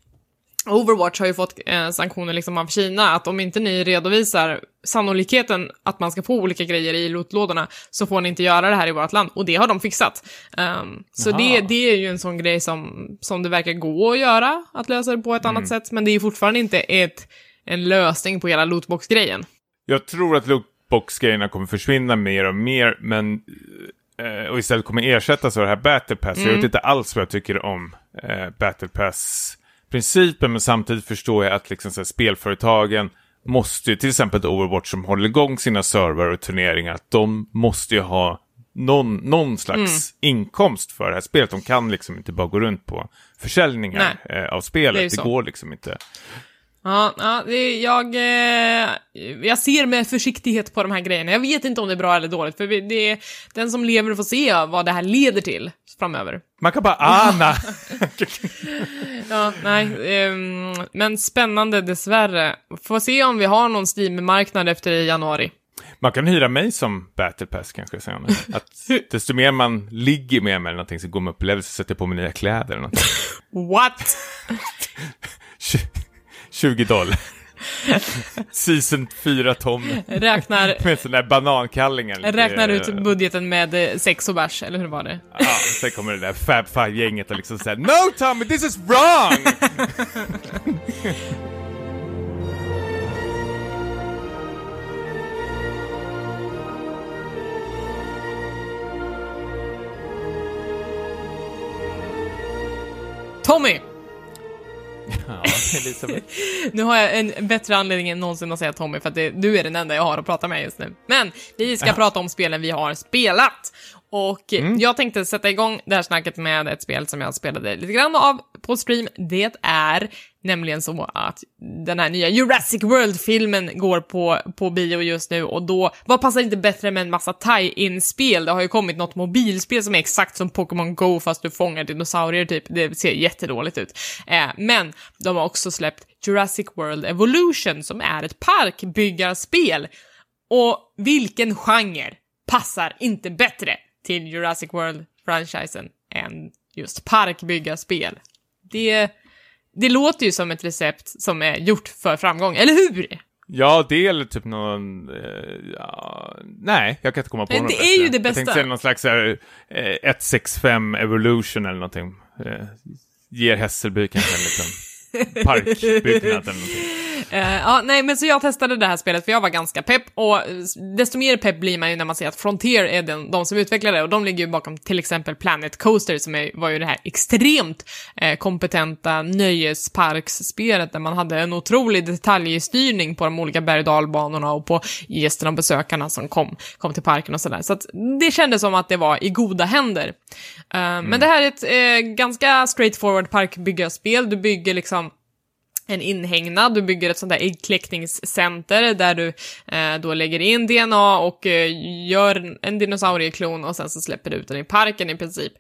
Overwatch har ju fått eh, sanktioner liksom av Kina, att om inte ni redovisar sannolikheten att man ska få olika grejer i lootlådorna så får ni inte göra det här i vårt land. Och det har de fixat. Ehm, så det, det är ju en sån grej som, som det verkar gå att göra, att lösa det på ett annat sätt, men det är fortfarande inte ett, en lösning på hela lootbox-grejen.
Jag tror att lootbox-grejerna kommer försvinna mer och mer, men eh, och istället kommer ersättas av det här Battle Pass. Jag vet inte alls vad jag tycker om eh, Battle Pass-principen, men samtidigt förstår jag att liksom, så här, spelföretagen måste ju, till exempel Overwatch som håller igång sina server och turneringar, att de måste ju ha någon, någon slags inkomst för det här spelet. De kan liksom inte bara gå runt på försäljningar eh, av spelet.
Det
Det, går liksom inte.
Ja, ja det, jag, eh, jag ser med försiktighet på de här grejerna. Jag vet inte om det är bra eller dåligt, för det är den som lever får se vad det här leder till framöver.
Man kan bara ana.
Ja, nej, ehm, men spännande dessvärre. Får se om vi har någon Steam-marknad efter januari.
Man kan hyra mig som Battle Pass kanske senare. Att desto mer man ligger med mig eller någonting så går man upp i level så sätter på mig nya kläder eller någonting.
What?
Tju- 20 dollar. Season 4 Tommy.
Räknar,
Med sån där banankallingar.
räknar ut budgeten med eh, sex och bärs, eller hur var det?
Ja, sen kommer det där Fab Five-gänget och liksom säger No Tommy, this is wrong!
Tommy!
Ja, Elisabeth.
Nu har jag en bättre anledning än någonsin att säga Tommy, för att det, du är den enda jag har att prata med just nu. Men vi ska prata om spelen vi har spelat. Och jag tänkte sätta igång det här snacket med ett spel som jag spelade lite grann av på stream. Det är nämligen så att den här nya Jurassic World-filmen går på, på bio just nu och då, vad passar inte bättre med en massa tie-in-spel? Det har ju kommit något mobilspel som är exakt som Pokémon Go fast du fångar dinosaurier typ. Det ser jättedåligt ut. Eh, men de har också släppt Jurassic World Evolution som är ett parkbyggarspel. Och vilken genre passar inte bättre till Jurassic World-franchisen än just parkbyggarspel? Det, det låter ju som ett recept som är gjort för framgång, eller hur?
Ja, det eller typ någon... Eh, ja, nej, jag kan inte komma på något
det
bättre.
är ju det
Jag
bästa.
tänkte säga någon slags eh, 165 Evolution eller någonting. Eh, ger Hässelby kanske en liten parkbyggnad eller någonting.
Eh, ja, nej, men så jag testade det här spelet för jag var ganska pepp och desto mer pepp blir man ju när man ser att Frontier är den, de som utvecklar det och de ligger ju bakom till exempel Planet Coaster som är, var ju det här extremt eh, kompetenta nöjesparksspelet där man hade en otrolig detaljstyrning på de olika berg och och på gästerna och besökarna som kom, kom till parken och sådär. Så att det kändes som att det var i goda händer. Eh, Men det här är ett eh, ganska straightforward parkbyggarspel. Du bygger liksom en inhägnad, du bygger ett sånt där äggkläckningscenter där du eh, då lägger in DNA och eh, gör en dinosaurieklon och sen så släpper du ut den i parken i princip.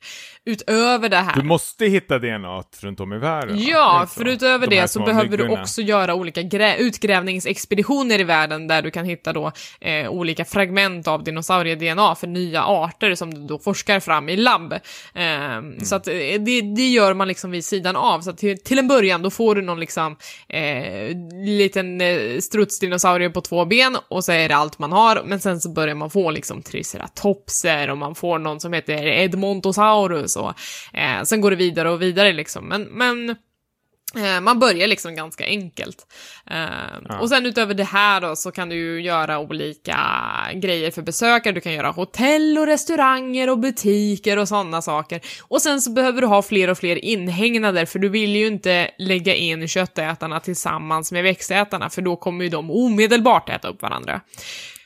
Utöver det här...
Du måste hitta DNA runt om i världen.
Ja, för utöver De det så behöver du också göra olika utgrävningsexpeditioner i världen där du kan hitta då eh, olika fragment av dinosaurie-DNA för nya arter som du då forskar fram i labb. Eh, mm. Så att eh, det, det gör man liksom vid sidan av. Så till, till en början då får du någon liksom eh, liten eh, strutsdinosaurie på två ben och så är det allt man har. Men sen så börjar man få liksom triceratopser och man får någon som heter Edmontosaurus och eh, sen går det vidare och vidare liksom. Men, men Eh, man börjar liksom ganska enkelt. Uh, ja. Och sen utöver det här då så kan du ju göra olika grejer för besökare. Du kan göra hotell och restauranger och butiker och sådana saker. Och sen så behöver du ha fler och fler inhägnader för du vill ju inte lägga in köttätarna tillsammans med växtätarna för då kommer ju de omedelbart äta upp varandra.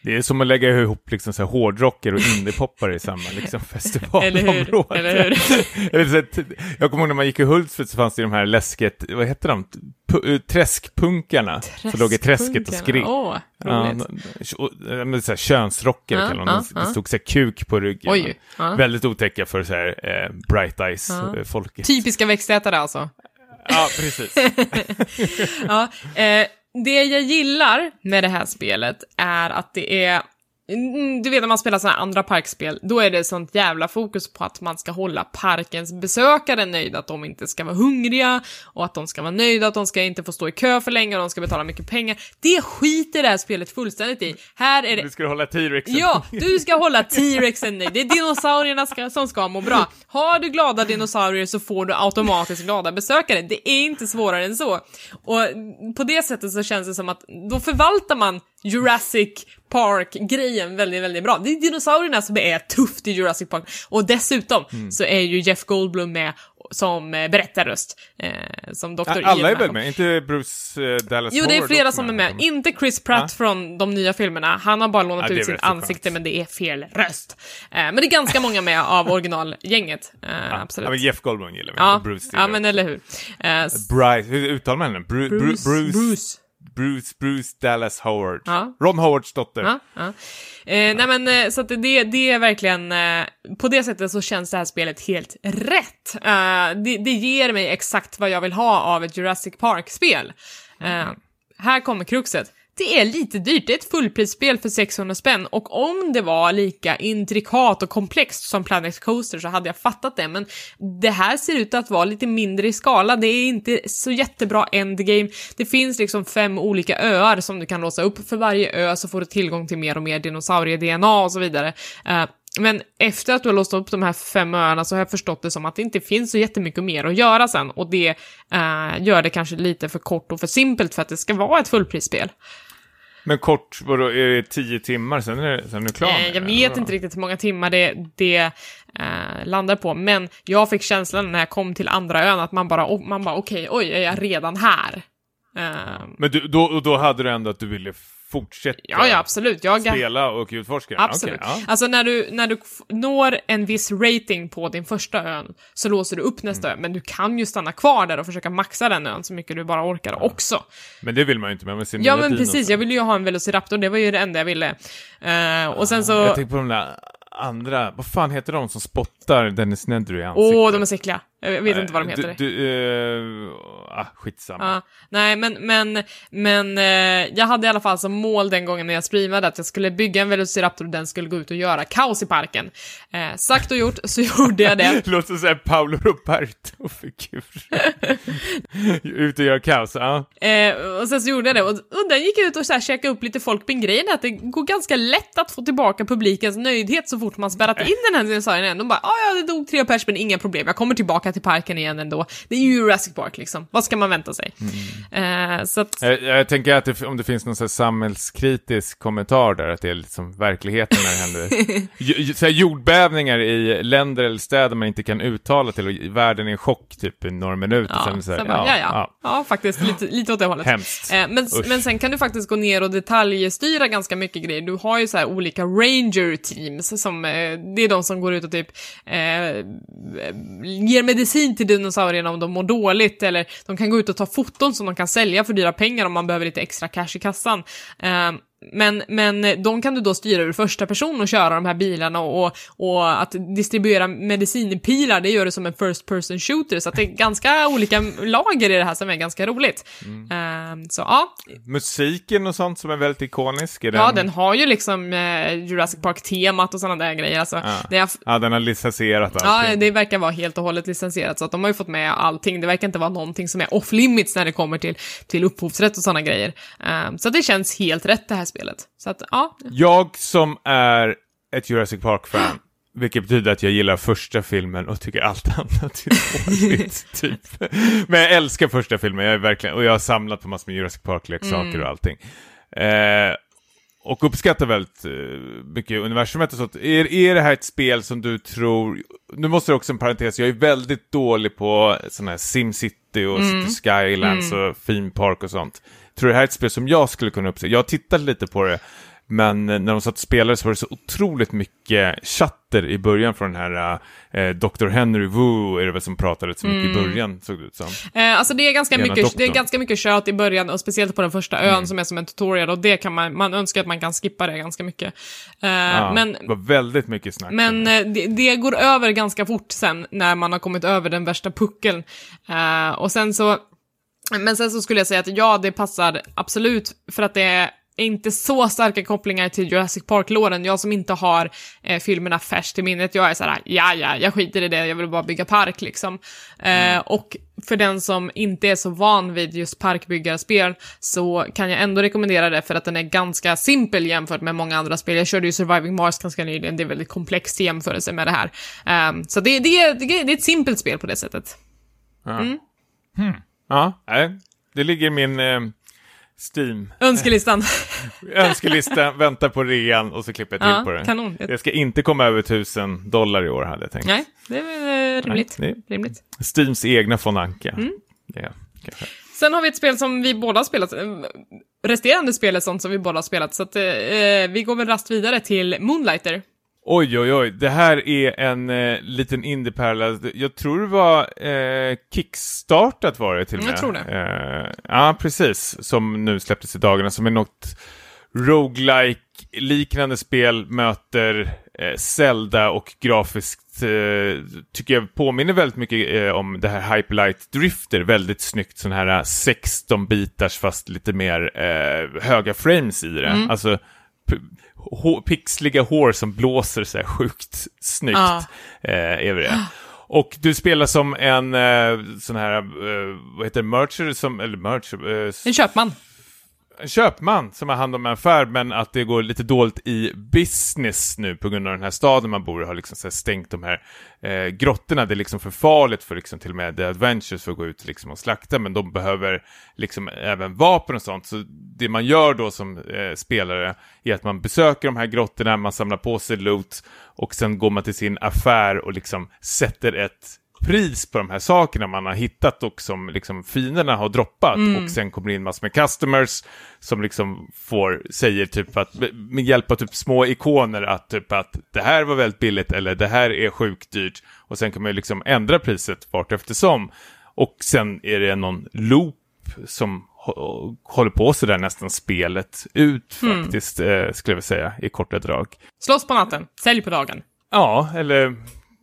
Det är som att lägga ihop liksom så här hårdrocker och indiepoppare i samma liksom festivalområde. Eller hur? Eller hur? jag kommer ihåg när man gick i Hultsfred så fanns det de här läsket, vad hette de? P eh, träskpunkarna. Som låg i träsket och skrek.
Åh, roligt.
Ja, men så här, könsrocker ja, kallar de ja, Det stod så här kuk på ryggen. Oj, ja. Väldigt otäcka för så här eh, bright eyes-folket.
Ja. Typiska växtätare alltså.
Ja, precis.
ja, eh, det jag gillar med det här spelet är att det är du vet när man spelar sådana andra parkspel, då är det sånt jävla fokus på att man ska hålla parkens besökare nöjda, att de inte ska vara hungriga och att de ska vara nöjda, att de ska inte få stå i kö för länge och de ska betala mycket pengar. Det skiter det här spelet fullständigt i. Här är det...
Du ska hålla T-rexen
Ja, du ska hålla T-rexen nöjd. Det är dinosaurierna ska, som ska må bra. Har du glada dinosaurier så får du automatiskt glada besökare. Det är inte svårare än så. Och på det sättet så känns det som att då förvaltar man Jurassic Park-grejen väldigt, väldigt bra. Det är dinosaurierna som är tufft i Jurassic Park. Och dessutom mm. så är ju Jeff Goldblum med som eh, berättarröst. Eh, som Dr.
Alla är väl med? Inte Bruce eh, Dallas
Jo, det är flera som är med. med. Inte Chris Pratt ah. från de nya filmerna. Han har bara lånat ah, ut sitt ansikte, men det är fel röst. Eh, men det är ganska många med av originalgänget. Eh, ah. absolut.
Ja, men Jeff Goldblum gillar vi. Ja, Bruce
ja men eller hur.
Eh, Bryce, hur uttalar man den? Bru Bruce. Bruce. Bruce. Bruce, Bruce Dallas Howard. Ja. Ron Howards dotter.
Ja, ja. Eh, nej men eh, så att det, det är verkligen, eh, på det sättet så känns det här spelet helt rätt. Eh, det, det, ger mig exakt vad jag vill ha av ett Jurassic Park-spel. Mm. här kommer kruxet det är lite dyrt. Det är ett fullprisspel för 600 spänn och om det var lika intrikat och komplext som Planet Coaster så hade jag fattat det, men det här ser ut att vara lite mindre i skala. Det är inte så jättebra endgame. Det finns liksom fem olika öar som du kan låsa upp. För varje ö så får du tillgång till mer och mer dinosaurie-DNA och så vidare. Uh, men efter att du har låst upp de här fem öarna så har jag förstått det som att det inte finns så jättemycket mer att göra sen och det eh, gör det kanske lite för kort och för simpelt för att det ska vara ett fullprisspel.
Men kort, vadå, är det tio timmar sen är, sen är det klart?
Eh, jag vet inte riktigt hur många timmar det, det eh, landar på, men jag fick känslan när jag kom till andra ön att man bara, man bara okej, okay, oj, är jag redan här?
Eh, men du, då, då hade du ändå att du ville fortsätta
ja, ja, absolut. Jag...
spela och utforska?
Absolut. Okay, ja. Alltså när du, när du når en viss rating på din första ön så låser du upp nästa mm. ö, men du kan ju stanna kvar där och försöka maxa den ön så mycket du bara orkar ja. också.
Men det vill man ju inte med,
sin Ja men precis, jag ville ju ha en Velociraptor, det var ju det enda jag ville. Uh, och sen så...
Jag tänker på de där andra, vad fan heter de som spottar Dennis Nedry i ansiktet?
Åh, oh, de är så äckliga. Jag vet inte vad de heter.
Du, du, uh, ah, skitsamma.
Ja, nej, men, men, men uh, jag hade i alla fall som mål den gången när jag streamade att jag skulle bygga en Velociraptor och den skulle gå ut och göra kaos i parken. Uh, sagt och gjort så gjorde jag det.
Låter som Paolo Roberto-figur. ut och göra kaos, ja.
Uh, och sen så gjorde jag det och, och den gick ut och så här käkade upp lite folk, men grejen är att det går ganska lätt att få tillbaka publikens nöjdhet så fort man spärrat in den här dinosaurien. De bara, ah, ja, det dog tre pers, men inga problem, jag kommer tillbaka till parken igen ändå. Det är ju Jurassic Park liksom, vad ska man vänta sig? Mm.
Uh, så att... jag, jag, tänker att det, om det finns någon så samhällskritisk kommentar där, att det är liksom verkligheten när det händer så här jordbävningar i länder eller städer man inte kan uttala till och världen är i chock typ i några minuter.
Ja, sen så här, bara, ja, ja, ja, ja. faktiskt lite, lite åt det hållet.
Hemskt.
Uh, men, men sen kan du faktiskt gå ner och detaljstyra ganska mycket grejer. Du har ju så här olika ranger teams som, uh, det är de som går ut och typ ger medicin till dinosaurierna om de mår dåligt, eller de kan gå ut och ta foton som de kan sälja för dyra pengar om man behöver lite extra cash i kassan. Ehm, Eh, men, men de kan du då styra ur första person och köra de här bilarna och, och att distribuera medicinpilar, det gör du som en first person shooter, så att det är ganska olika lager i det här som är ganska roligt. Mm. Uh, så ja.
Musiken och sånt som är väldigt ikonisk, är
den... Ja, den har ju liksom uh, Jurassic Park-temat och sådana där grejer. Alltså,
ja.
Är...
ja, den har licensierat
allting. Ja, det verkar vara helt och hållet licensierat, så att de har ju fått med allting. Det verkar inte vara någonting som är off limits när det kommer till, till upphovsrätt och sådana grejer. Uh, så det känns helt rätt det här spelet. Så att, ja.
Jag som är ett Jurassic Park-fan, vilket betyder att jag gillar första filmen och tycker allt annat är dåligt, typ. Men jag älskar första filmen, jag är verkligen, och jag har samlat på massor med Jurassic Park-leksaker mm. och allting. Eh, och uppskattar väldigt uh, mycket universumet och sånt. Är, är det här ett spel som du tror, nu måste det också en parentes, jag är väldigt dålig på sådana här SimCity och mm. City Skylands mm. och Theme Park och sånt tror det här är ett spel som jag skulle kunna uppskatta. Jag har tittat lite på det, men när de satt och spelade så var det så otroligt mycket chatter i början från den här eh, Dr. Henry Wu, är det väl som pratade så mycket mm. i början, såg det ut som.
Eh, alltså det är, ganska mycket, det är ganska mycket kött i början, och speciellt på den första ön mm. som är som en tutorial, och det kan man, man önskar att man kan skippa det ganska mycket. Eh, ja, men,
det var väldigt mycket snack.
Men eh, det, det, går över ganska fort sen, när man har kommit över den värsta puckeln. Eh, och sen så men sen så skulle jag säga att ja, det passar absolut för att det är inte så starka kopplingar till Jurassic Park-låren. Jag som inte har eh, filmerna färskt i minnet, jag är såhär, ja, ja, jag skiter i det, jag vill bara bygga park liksom. Eh, mm. Och för den som inte är så van vid just parkbyggarspel så kan jag ändå rekommendera det för att den är ganska simpel jämfört med många andra spel. Jag körde ju Surviving Mars ganska nyligen, det är väldigt komplext i jämförelse med det här. Um, så det, det, det, det, är ett simpelt spel på det sättet.
Mm. Hmm. Ja, nej. Det ligger i min eh, Steam.
Önskelistan.
Önskelista, väntar på rean och så klipper jag till
ja,
på det.
Kanon.
Det ska inte komma över tusen dollar i år hade jag tänkt.
Nej, det är väl rimligt. Nej, rimligt.
Steams egna von Anka. Mm. Ja,
Sen har vi ett spel som vi båda har spelat, eh, resterande spel är sånt som vi båda har spelat, så att, eh, vi går väl rast vidare till Moonlighter.
Oj, oj, oj. Det här är en eh, liten indiepärla. Jag tror det var eh, kickstartat var det till och med.
Jag tror det.
Eh, ja, precis. Som nu släpptes i dagarna. Som är något roguelike liknande spel möter eh, Zelda och grafiskt eh, tycker jag påminner väldigt mycket eh, om det här Hyperlight Drifter. Väldigt snyggt sån här 16 bitars fast lite mer eh, höga frames i det. Mm. Alltså pixliga hår som blåser så här sjukt snyggt. Ah. Eh, är det. Och du spelar som en eh, sån här, eh, vad heter det, mercher, som, eller mercher?
Eh, en köpman
köpman som har hand om en affär, men att det går lite dåligt i business nu på grund av den här staden man bor i har liksom så stängt de här eh, grottorna. Det är liksom för farligt för liksom till och med The Adventures för att gå ut liksom och slakta, men de behöver liksom även vapen och sånt. Så det man gör då som eh, spelare är att man besöker de här grottorna, man samlar på sig loot och sen går man till sin affär och liksom sätter ett pris på de här sakerna man har hittat och som liksom finerna har droppat mm. och sen kommer in massor med customers som liksom får, säger typ att med hjälp av typ små ikoner att typ att det här var väldigt billigt eller det här är sjukt dyrt och sen kan man liksom ändra priset vart eftersom och sen är det någon loop som håller på sådär nästan spelet ut mm. faktiskt, mm. eh, skulle jag säga, i korta drag.
Slåss på natten, sälj på dagen.
Ja, eller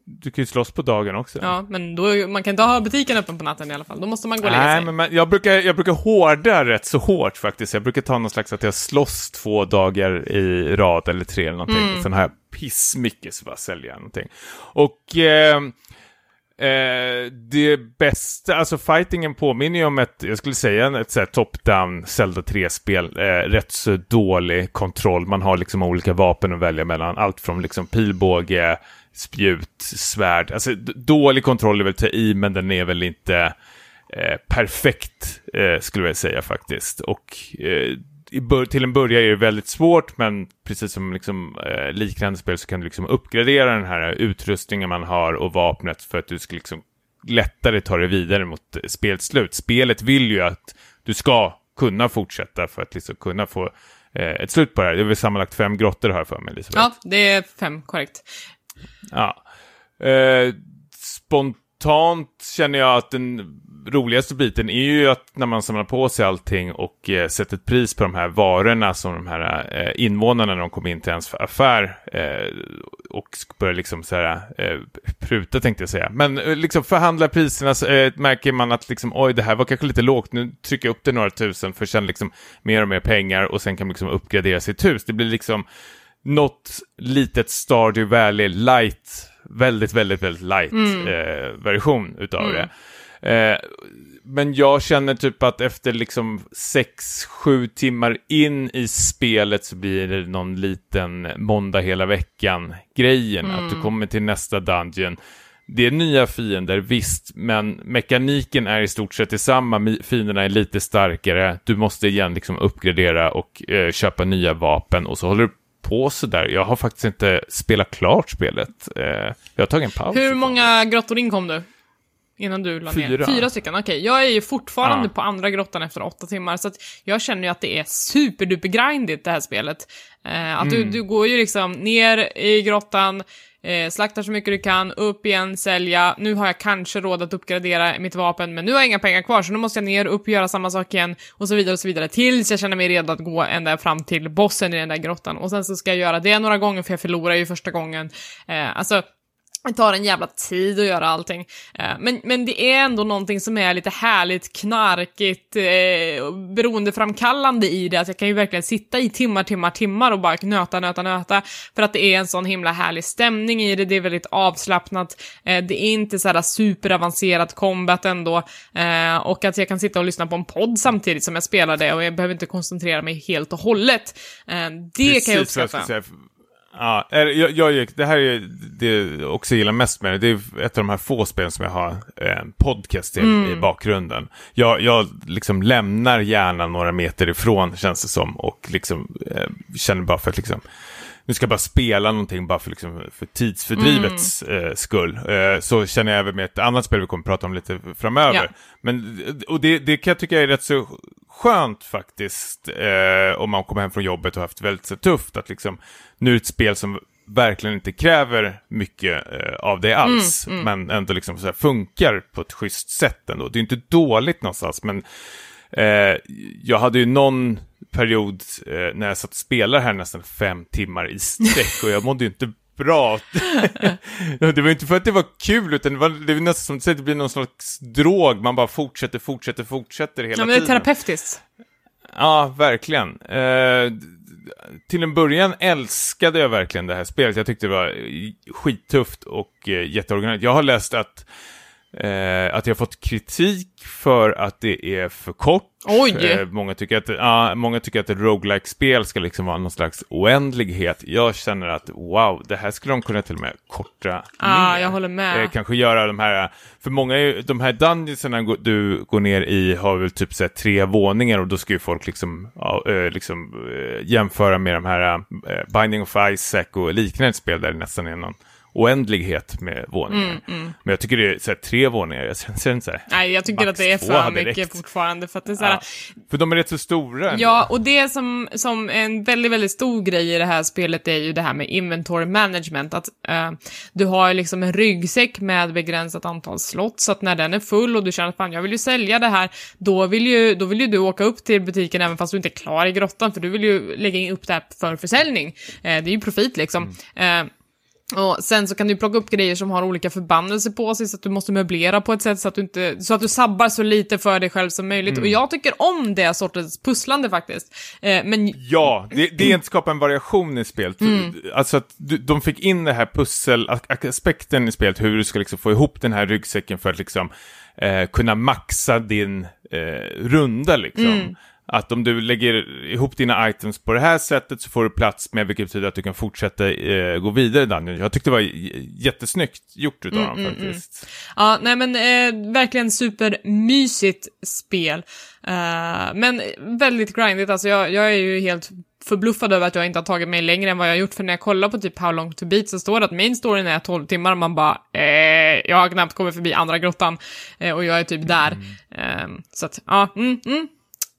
du kan ju slåss på dagen också.
Ja, men då, man kan inte ha butiken öppen på natten i alla fall. Då måste man gå och lägga
sig.
Nej,
men man, jag, brukar, jag brukar hårda rätt så hårt faktiskt. Jag brukar ta någon slags att jag slåss två dagar i rad eller tre eller någonting. Mm. Sen har jag pissmycket så bara sälja någonting. Och eh, eh, det bästa, alltså fightingen påminner ju om ett, jag skulle säga ett såhär top-down Zelda 3-spel. Eh, rätt så dålig kontroll. Man har liksom olika vapen att välja mellan. Allt från liksom pilbåge, spjut, svärd. Alltså dålig kontroll är väl ta i, men den är väl inte eh, perfekt, eh, skulle jag säga faktiskt. Och eh, till en början är det väldigt svårt, men precis som liksom, eh, liknande spel så kan du liksom uppgradera den här utrustningen man har och vapnet för att du ska liksom lättare ta dig vidare mot eh, spelets slut. Spelet vill ju att du ska kunna fortsätta för att liksom kunna få eh, ett slut på det här. Det är väl sammanlagt fem grottor har jag för mig, Elisabeth.
Ja, det är fem, korrekt.
Ja. Eh, spontant känner jag att den roligaste biten är ju att när man samlar på sig allting och eh, sätter ett pris på de här varorna som de här eh, invånarna när de kommer in till ens affär eh, och börjar liksom så här eh, pruta tänkte jag säga. Men eh, liksom förhandla priserna så eh, märker man att liksom oj det här var kanske lite lågt, nu trycker jag upp det några tusen för sen liksom mer och mer pengar och sen kan man liksom uppgradera sitt hus. Det blir liksom något litet Stardew Valley light, väldigt, väldigt, väldigt light
Mm.
eh, version utav det. Eh, men jag känner typ att efter liksom 6-7 timmar in i spelet så blir det någon liten måndag hela veckan-grejen. Att du kommer till nästa dungeon. Det är nya fiender, visst, men mekaniken är i stort sett detsamma. Fienderna är lite starkare. Du måste igen liksom uppgradera och eh, köpa nya vapen och så håller du på sådär. Jag har faktiskt inte spelat klart spelet. Eh, jag har tagit en paus.
Hur många grottor in kom du? Innan du la ner?
Fyra.
Fyra stycken, okej. Jag är ju fortfarande
Ja.
på andra grottan efter åtta timmar, så att jag känner ju att det är superduper grindigt det här spelet. Eh, att
Mm.
du, du går ju liksom ner i grottan, eh, slaktar så mycket du kan, upp igen, sälja. Nu har jag kanske råd att uppgradera mitt vapen, men nu har jag inga pengar kvar, så nu måste jag ner, upp, göra samma sak igen, och så vidare och så vidare, tills jag känner mig redo att gå ända fram till bossen i den där grottan. Och sen så ska jag göra det några gånger, för jag förlorar ju första gången. Eh, alltså, det tar en jävla tid att göra allting. Eh, Men, men det är ändå någonting som är lite härligt, knarkigt, eh, beroendeframkallande i det. Att jag kan ju verkligen sitta i timmar, timmar, timmar och bara nöta, nöta, nöta. För att det är en sån himla härlig stämning i det, det är väldigt avslappnat. Eh, Det är inte så här superavancerat combat ändå. Eh, Och att jag kan sitta och lyssna på en podd samtidigt som jag spelar det och jag behöver inte koncentrera mig helt och hållet. Eh, Det kan jag
Precis
uppskatta.
ska säga. Ja, jag, jag, det här är det jag också gillar mest med det. Det är ett av de här få spelen som jag har eh, en podcast till
Mm.
i bakgrunden. Jag, jag liksom lämnar gärna några meter ifrån, känns det som, och liksom eh, känner bara för att liksom nu ska jag bara spela någonting bara för, liksom, för tidsfördrivets
Mm.
eh, skull. Eh, så känner jag även med ett annat spel vi kommer att prata om lite framöver.
Ja.
Men, och det, det kan jag tycka är rätt så skönt faktiskt, eh, om man kommer hem från jobbet och haft väldigt så tufft, att liksom, nu är det ett spel som verkligen inte kräver mycket eh, av det alls, men ändå liksom så funkar på ett schysst sätt ändå. Det är inte dåligt någonstans, men eh, jag hade ju någon period eh, när jag satt och spelade här nästan fem timmar i sträck och jag mådde ju inte bra. det var inte för att det var kul, utan det var, det var nästan som du säger, det blir någon slags drog. Man bara fortsätter, fortsätter, fortsätter hela
Ja, men det är
tiden.
terapeutiskt.
Ja, verkligen. Eh, till en början älskade jag verkligen det här spelet. Jag tyckte det var skittufft och eh, jätteoriginellt. Jag har läst att, eh, att jag har fått kritik för att det är för kort. Eh, många, tycker att, ja, många tycker att ett roguelike spel ska liksom vara någon slags oändlighet. Jag känner att wow, det här skulle de kunna till och med korta ner.
jag håller med.
Eh, kanske göra de här, för många, ju- de här dungeonsarna gå- du går ner i har väl typ så tre våningar och då ska ju folk liksom, ja, eh, liksom eh, jämföra med de här eh, Binding of Isaac och liknande spel där det nästan är någon oändlighet med våningar.
Mm,
Men jag tycker det är så här, tre våningar, jag känner inte så här.
Nej, jag tycker att det är för mycket
räckt.
fortfarande. För att det är så här,
Ja, för de är rätt så stora. ändå.
Ja, och det som, som en väldigt, väldigt stor grej i det här spelet är ju det här med inventory management. Att eh, du har liksom en ryggsäck med begränsat antal slott, så att när den är full och du känner att fan, jag vill ju sälja det här, då vill ju, då vill ju du åka upp till butiken även fast du inte är klar i grottan, för du vill ju lägga in upp det här för försäljning. Eh, det är ju profit liksom. Eh, och sen så kan du plocka upp grejer som har olika förbannelser på sig så att du måste möblera på ett sätt så att du inte, så att du sabbar så lite för dig själv som möjligt. Och jag tycker om det sortens pusslande faktiskt. Eh, men
Ja, det, det är att skapa en variation i spelet.
Mm.
Alltså att du, de fick in det här pusselaspekten i spelet, hur du ska liksom få ihop den här ryggsäcken för att liksom eh, kunna maxa din eh, runda liksom.
Mm.
Att om du lägger ihop dina items på det här sättet så får du plats med, vilket betyder att du kan fortsätta eh, gå vidare i Dungeon. Jag tyckte det var jättesnyggt gjort utav
Mm,
dem faktiskt.
Ja, nej men eh, verkligen supermysigt spel. Eh, men väldigt grindigt, alltså jag, jag är ju helt förbluffad över att jag inte har tagit mig längre än vad jag har gjort, för när jag kollar på typ How long to beat så står det att main storyn är 12 timmar och man bara eh, jag har knappt kommit förbi andra grottan eh, och jag är typ där. Eh, så att, ja, mm, mm.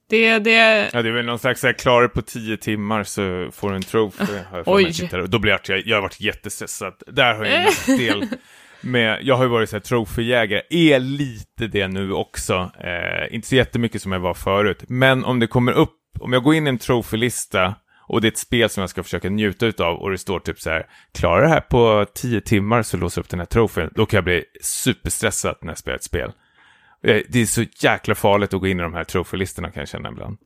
Det, det,
Ja, det är väl någon slags så här, klarar du på tio timmar så får du en trophy. Har jag
Oj.
mig Då blir jag, jag har varit jättestressad. Där har jag en nackdel. med, jag har ju varit så här troféjägare, är lite det nu också. Eh, inte så jättemycket som jag var förut. Men om det kommer upp, om jag går in i en trofélista och det är ett spel som jag ska försöka njuta utav och det står typ så här, klarar det här på tio timmar så låser upp den här trofén, då kan jag bli superstressad när jag spelar ett spel. Eh, det är så jäkla farligt att gå in i de här trofélistorna kan jag känna ibland.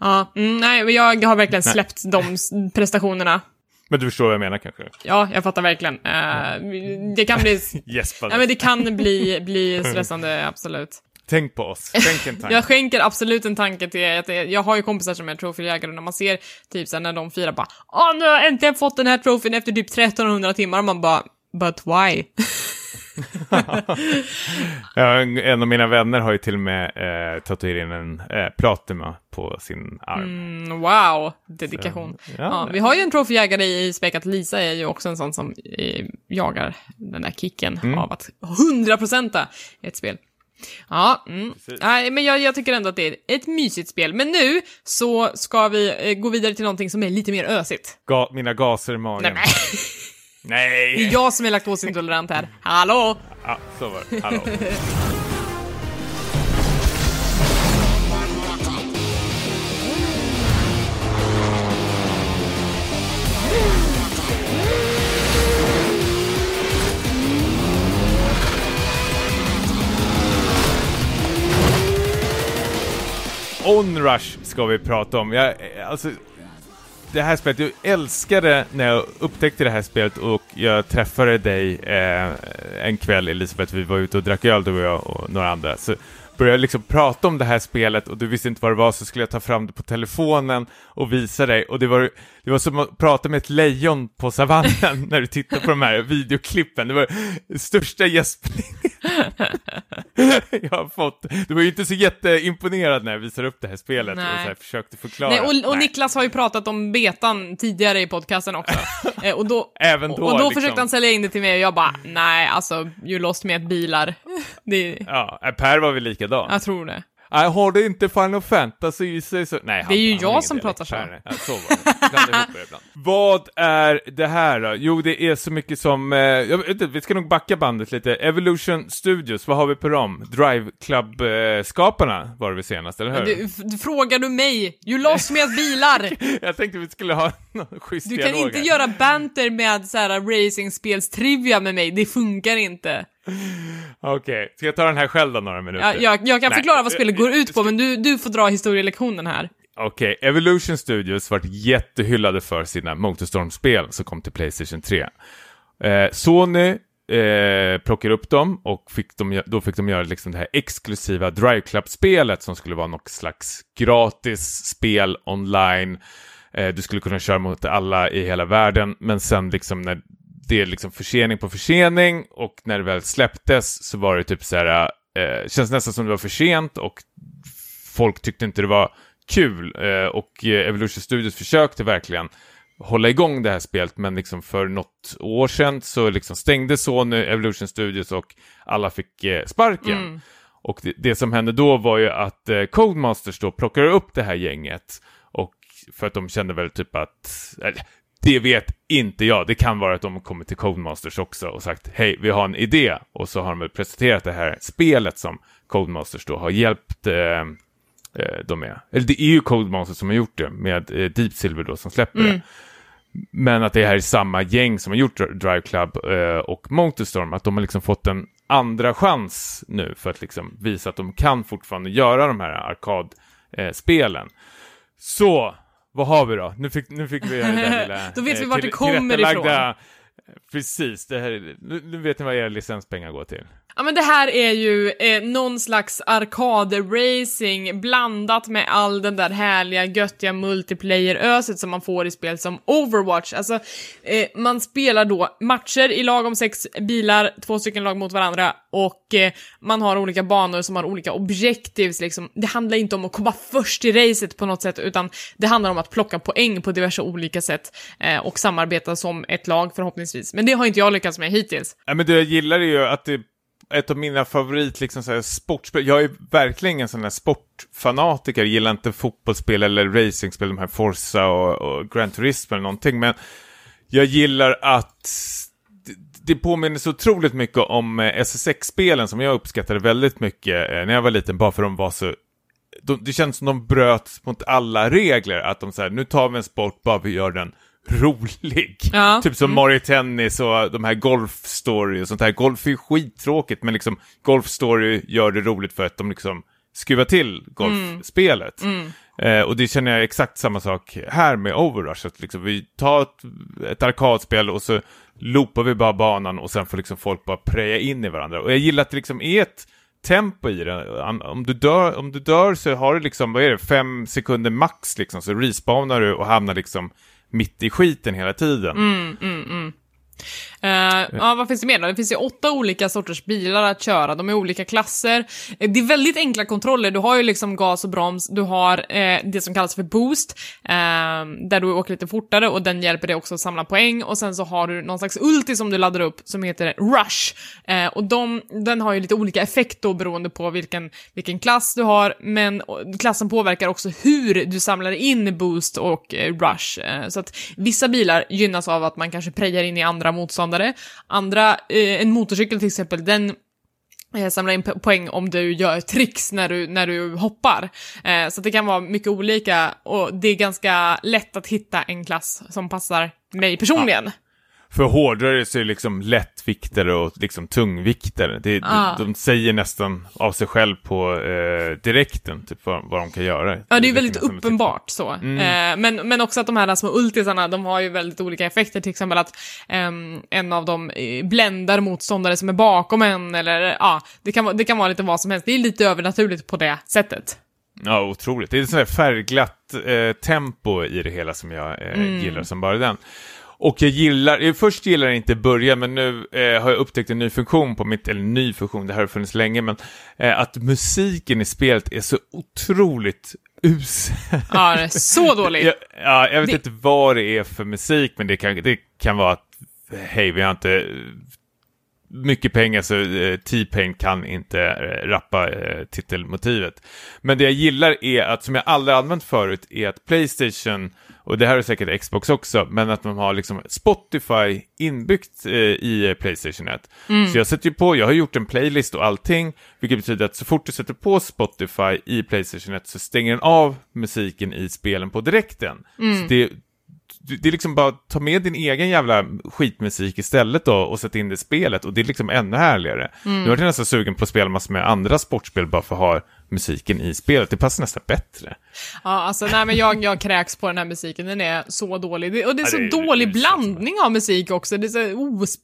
Ja, mm, nej, men jag har verkligen släppt de s- prestationerna.
Men du förstår vad jag menar kanske?
Ja, jag fattar verkligen. Eh, det kan bli...
Jesper,
Ja, men det kan bli, bli stressande, absolut.
tänk på oss, tänk en tanke.
Jag skänker absolut en tanke till att det, jag har ju kompisar som är troféjägare och när man ser typ såhär när de firar bara Åh, nu har jag äntligen fått den här trofén efter typ 1300 timmar och man bara But why?
En, av mina vänner har ju till och med eh, tatuerat in en eh, Platima på sin arm.
Mm, wow, dedikation.
Så,
ja,
ja.
vi har ju en troféjägare i Spekat, Lisa är ju också en sån som eh, jagar den där kicken
Mm.
av att 100% ett spel. Ja, mm. Nej, men jag, jag tycker ändå att det är ett mysigt spel. Men nu så ska vi eh, gå vidare till någonting som är lite mer ösigt.
Ga mina gaser i magen.
Nej, men,
Nej!
det är jag som är laktosintolerant här. Hallå!
Ja, så var det. Hallå. Onrush ska vi prata om. Jag, alltså, det här spelet, jag älskade när jag upptäckte det här spelet och jag träffade dig eh, en kväll Elisabeth, vi var ute och drack öl du och jag och några andra. Så började jag liksom prata om det här spelet och du visste inte vad det var så skulle jag ta fram det på telefonen och visa dig och det var, det var som att prata med ett lejon på savannen när du tittar på de här videoklippen. Det var största gäspning jag har fått. Du var ju inte så jätteimponerad när jag visade upp det här spelet och
Nej.
så här försökte förklara.
Nej, och, och
Nej.
Niklas har ju pratat om betan tidigare i podcasten också. eh, och då,
Även då,
och, och då
liksom.
försökte han sälja in det till mig och jag bara, nej, alltså, you lost me at bilar. Det,
Ja, äh, Per var väl likadan?
Jag tror det.
Nej, har du inte Final Fantasy i sig så... Nej,
Det är ju jag som pratar så.
Ja, så var det. Det ibland. Vad är det här då? Jo, det är så mycket som... Eh, jag vet inte, vi ska nog backa bandet lite. Evolution Studios, vad har vi på dem? Drive Club-skaparna var det väl senast, eller hur?
Du, du, frågar du mig? You lost me at bilar!
Jag tänkte vi skulle ha någon schysst
Du kan
dialog
inte göra banter med så här racingspelstrivia med mig, det funkar inte.
Okej, ska jag ta den här själv då några minuter?
Jag, jag, jag kan
Nej.
förklara vad spelet går ut på, men du, du får dra historielektionen här.
Okej, Evolution Studios vart jättehyllade för sina Motorstorm-spel som kom till Playstation 3. Eh, Sony eh, plockade upp dem och fick de, då fick de göra liksom det här exklusiva Drive Club-spelet som skulle vara något slags gratis spel online. Eh, du skulle kunna köra mot alla i hela världen, men sen liksom när det är liksom försening på försening och när det väl släpptes så var det typ så här, eh, känns nästan som det var för sent och folk tyckte inte det var kul eh, och eh, Evolution Studios försökte verkligen hålla igång det här spelet men liksom för något år sedan så liksom stängde Sony Evolution Studios och alla fick eh, sparken. Och det, det som hände då var ju att eh, Codemasters då plockade upp det här gänget och för att de kände väl typ att det vet inte jag. Det kan vara att de kommit till Codemasters också och sagt hej, vi har en idé. Och så har de presenterat det här spelet som Codemasters då har hjälpt eh, eh, dem med. Eller det är ju Codemasters som har gjort det med eh, Deep Silver då som släpper det. Men att det här är samma gäng som har gjort Drive Club eh, och Motorstorm, att de har liksom fått en andra chans nu för att liksom visa att de kan fortfarande göra de här arkadspelen. Så, vad har vi då? Nu fick, nu fick vi göra det där lilla...
Då vet vi
eh,
vart det kommer
tillrättalagda- Precis, det här, är- nu, nu vet ni vad era licenspengar går till.
Ja men det här är ju eh, någon slags arkadracing blandat med all den där härliga göttiga multiplayer-öset som man får i spel som Overwatch. Alltså, eh, man spelar då matcher i lag om sex bilar, två stycken lag mot varandra och eh, man har olika banor som har olika objectives liksom. Det handlar inte om att komma först i racet på något sätt utan det handlar om att plocka poäng på diverse olika sätt eh, och samarbeta som ett lag förhoppningsvis. Men det har inte jag lyckats med hittills.
Ja, men det jag gillar är ju att det ett av mina favorit liksom så här, sportspel. Jag är verkligen en sån här sportfanatiker. Gillar inte fotbollsspel eller racingspel, de här Forza och, och Gran Turismo eller någonting. Men jag gillar att det påminner så otroligt mycket om eh, SSX-spelen som jag uppskattade väldigt mycket eh, när jag var liten, bara för de var så de, det känns som de bröt mot alla regler, att de säger nu tar vi en sport, bara vi gör den rolig.
Ja.
Typ som
Mm.
Mario Tennis och de här Golf Story och sånt här. Golf är ju skittråkigt, men liksom Golf Story gör det roligt för att de liksom skruvar till golfspelet. Eh, och det känner jag exakt samma sak här med Overrush. Att liksom vi tar ett, ett arkadspel och så loopar vi bara banan och sen får liksom folk bara preja in i varandra. Och jag gillar att det liksom är ett tempo i det. Om- Om du dör, om du dör så har du liksom, vad är det, fem sekunder max liksom, så respawnar du och hamnar liksom mitt i skiten hela tiden. Mm, mm, mm.
Eh, ja, vad finns det mer då? Det finns ju åtta olika sorters bilar att köra, de är olika klasser. Eh, det är väldigt enkla kontroller, du har ju liksom gas och broms, du har uh, det som kallas för boost, uh, där du åker lite fortare och den hjälper dig också att samla poäng, och sen så har du någon slags ulti som du laddar upp som heter rush. Eh, och de, den har ju lite olika effekt då beroende på vilken, vilken klass du har, men klassen påverkar också hur du samlar in boost och rush. Så att vissa bilar gynnas av att man kanske prejar in i andra motståndare. Andra, eh, en motorcykel till exempel, den eh, samlar in po- poäng om du gör tricks när du, när du hoppar. Eh, så det kan vara mycket olika och det är ganska lätt att hitta en klass som passar mig personligen.
För hårdare så är det liksom lättviktare och liksom tungviktare. Det,
Ah.
de, de säger nästan av sig själv på eh, direkten, typ vad, vad de kan göra.
Ja, det är ju väldigt
nästan med
uppenbart så.
Mm.
Eh, men, men också att de här små ultisarna, de har ju väldigt olika effekter. Till exempel att ehm, en av dem eh, bländar motståndare som är bakom en, eller ja, det, kan, det kan vara lite vad som helst. Det är lite övernaturligt på det sättet.
Ja, otroligt. Det är ett sånt där färgglatt eh, tempo i det hela som jag eh,
Mm.
gillar som bara den. Och jag gillar, först gillar jag inte början, men nu eh, har jag upptäckt en ny funktion på mitt, eller ny funktion, det här har funnits länge, men eh, att musiken i spelet är så otroligt usel.
Ja, det är så dåligt.
jag, ja, jag vet
Det-
inte vad det är för musik, men det kan, det kan vara att, hej, vi har inte mycket pengar så eh, T-Pain kan inte eh, rappa eh, titelmotivet. Men det jag gillar är att, som jag aldrig använt förut, är att Playstation, och det här är säkert Xbox också, men att de har liksom Spotify inbyggt eh, i Playstation 1. Så jag sätter ju på, jag har gjort en playlist och allting, vilket betyder att så fort du sätter på Spotify i Playstation 1 så stänger den av musiken i spelen på direkten. Så det, det är liksom bara ta med din egen jävla skitmusik istället då och sätta in det i spelet och det är liksom ännu härligare. Nu är jag nästan sugen på att spela massor med andra sportspel bara för att ha musiken i spelet. Det passar nästan bättre.
Ja, alltså nej men jag, jag kräks på den här musiken, den är så dålig. Det, och det är
Ja,
så
det
dålig
uselt.
blandning av musik också. Det är så os,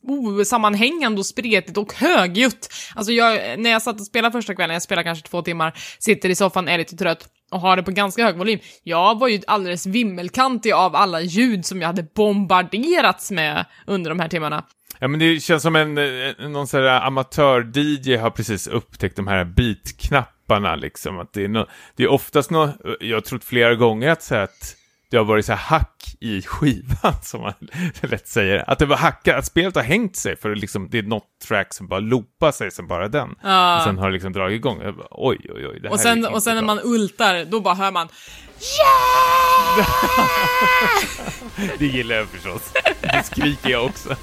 osammanhängande och spretigt och högljutt. Alltså jag, när jag satt och spelade första kvällen, jag spelade kanske två timmar, sitter i soffan, är lite trött och har det på ganska hög volym. Jag var ju alldeles vimmelkantig av alla ljud som jag hade bombarderats med under de här timmarna.
Ja men det känns som en, eh, någon sån här amatör-DJ har precis upptäckt de här beatknapparna liksom. Att det, är no, det är oftast något, jag har trott flera gånger att, så att det har varit så här hack i skivan som man rätt säger. Att det var hackat, att spelet har hängt sig för liksom, det är något track som bara loopar sig som bara den. Och sen har det liksom dragit igång. Jag bara, oj oj oj. Det här
Och sen, och sen när man ultar, då bara hör man
Det gillar jag förstås. Det skriker jag också.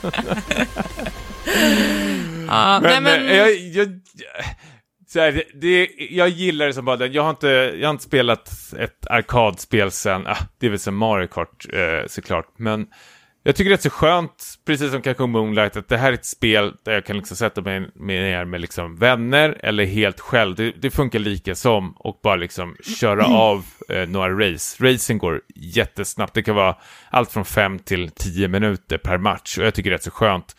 Ja,
Men,
nej, men
eh, jag, jag, så här, det, det, jag gillar det som bara den. Jag har inte, jag har inte spelat ett arkadspel sen, ah, det är väl som Mario Kart eh, såklart, men jag tycker det är så skönt, precis som kanske Moonlight, att det här är ett spel där jag kan liksom sätta mig ner med liksom vänner eller helt själv. Det, det funkar lika som och bara liksom köra av eh, några race. Racing går jättesnabbt. Det kan vara allt från fem till tio minuter per match och jag tycker det är så skönt.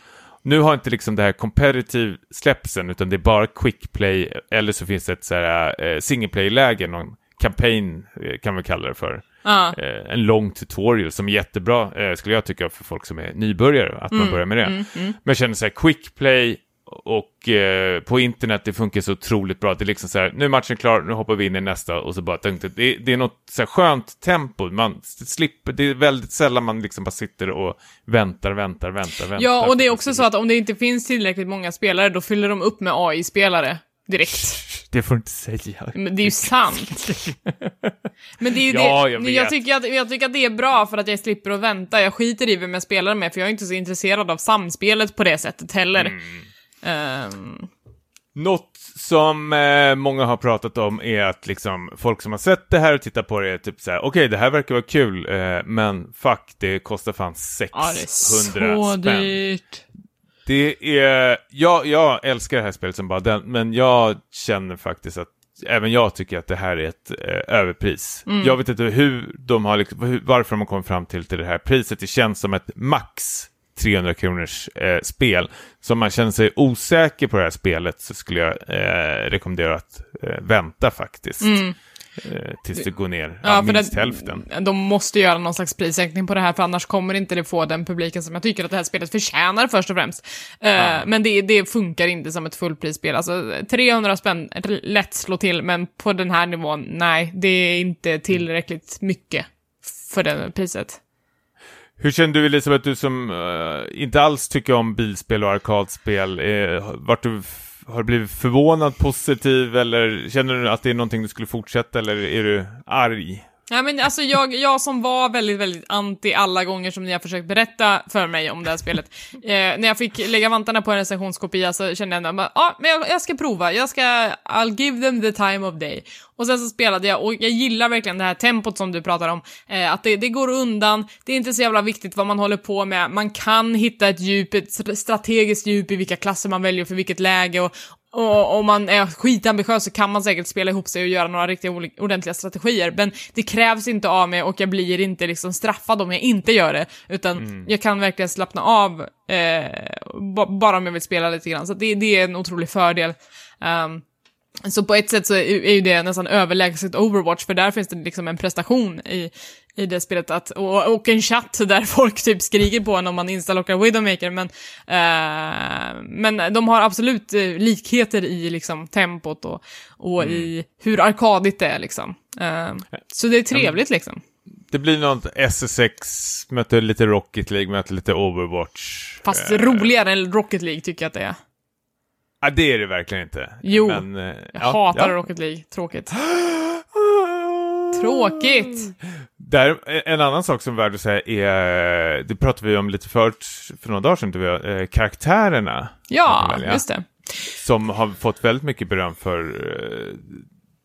Nu har inte liksom det här competitive släppts än, utan det är bara quick play, eller så finns det ett så här, eh, single play-läge, någon campaign eh, kan vi kalla det för.
ja.
Eh, en lång tutorial som är jättebra, eh, skulle jag tycka, för folk som är nybörjare, att man börjar med det. Men jag känner så här, quick play och eh, på internet, det funkar så otroligt bra. Det är liksom så här, nu är matchen klar, nu hoppar vi in i nästa och så bara tänkte det, det är något så här skönt tempo. Man slipper, det är väldigt sällan man liksom bara sitter och väntar, väntar, väntar, väntar.
Ja, och det är också så att om det inte finns tillräckligt många spelare, då fyller de upp med AI-spelare. direkt.
Det får du inte säga.
Men det är ju sant. Men det är ju
Ja,
det.
jag
Jag, tycker att, jag tycker att det är bra för att jag slipper att vänta. Jag skiter i vem jag spelar med, för jag är inte så intresserad av samspelet på det sättet heller.
Mm.
Ehm,
Något som eh, många har pratat om är att liksom folk som har sett det här och tittat på det är typ såhär, okej det här verkar vara kul, eh, men fuck, det kostar fan 600
ja, det är så
spänn.
dyrt.
Det är, jag, jag älskar det här spelet som bara den, men jag känner faktiskt att även jag tycker att det här är ett eh, överpris. Jag vet inte hur de har, liksom, hur, varför de har kommit fram till, till det här priset. Det känns som ett max 300 kronors eh, spel. Så om man känner sig osäker på det här spelet så skulle jag eh, rekommendera att eh, vänta faktiskt. Eh, tills det går ner ja, minst
det-
hälften.
De måste göra någon slags prissänkning på det här, för annars kommer inte det få den publiken som jag tycker att det här spelet förtjänar först och främst. Eh, Men det, det funkar inte som ett fullprisspel. Alltså 300 spänn, lätt slå till, men på den här nivån, nej, det är inte tillräckligt mycket för det priset.
Hur känner du Elisabeth, du som uh, inte alls tycker om bilspel och arkadspel, eh, vart du har du blivit förvånad, positiv eller känner du att det är någonting du skulle fortsätta eller är du arg?
Ja, men alltså jag, jag som var väldigt, väldigt anti alla gånger som ni har försökt berätta för mig om det här spelet. Eh, när jag fick lägga vantarna på en recensionskopia så kände jag ändå, ja, ah, men jag, jag ska prova, jag ska, I'll give them the time of day. Och sen så spelade jag och jag gillar verkligen det här tempot som du pratar om, eh, att det, det går undan, det är inte så jävla viktigt vad man håller på med, man kan hitta ett djup, ett str- strategiskt djup i vilka klasser man väljer för vilket läge och, och om man är skitambitiös så kan man säkert spela ihop sig och göra några riktigt oli- ordentliga strategier, men det krävs inte av mig och jag blir inte liksom straffad om jag inte gör det, utan jag kan verkligen slappna av eh, ba- bara om jag vill spela lite grann, så det, det är en otrolig fördel. Ehm, så på ett sätt så är är ju det nästan överlägset Overwatch, för där finns det liksom en prestation i, i det spelet, att, och, och en chatt där folk typ skriker på en om man instalockar Widowmaker, men, eh, men de har absolut eh, likheter i liksom tempot och, och i hur arkadigt det är liksom. Eh, så det är trevligt liksom.
Det blir något SSX, möter lite Rocket League, möter lite Overwatch.
Fast
Eh,
roligare än Rocket League tycker jag att det är.
Ja, det är det verkligen inte.
Jo,
Men, eh,
Jag
ja,
hatar
ja.
Rocket League, tråkigt. Tråkigt!
Där, en annan sak som är värd att säga är, det pratade vi om lite förut, för några dagar sedan, jag, eh, karaktärerna.
Ja,
välja.
just det.
som har fått väldigt mycket beröm för eh,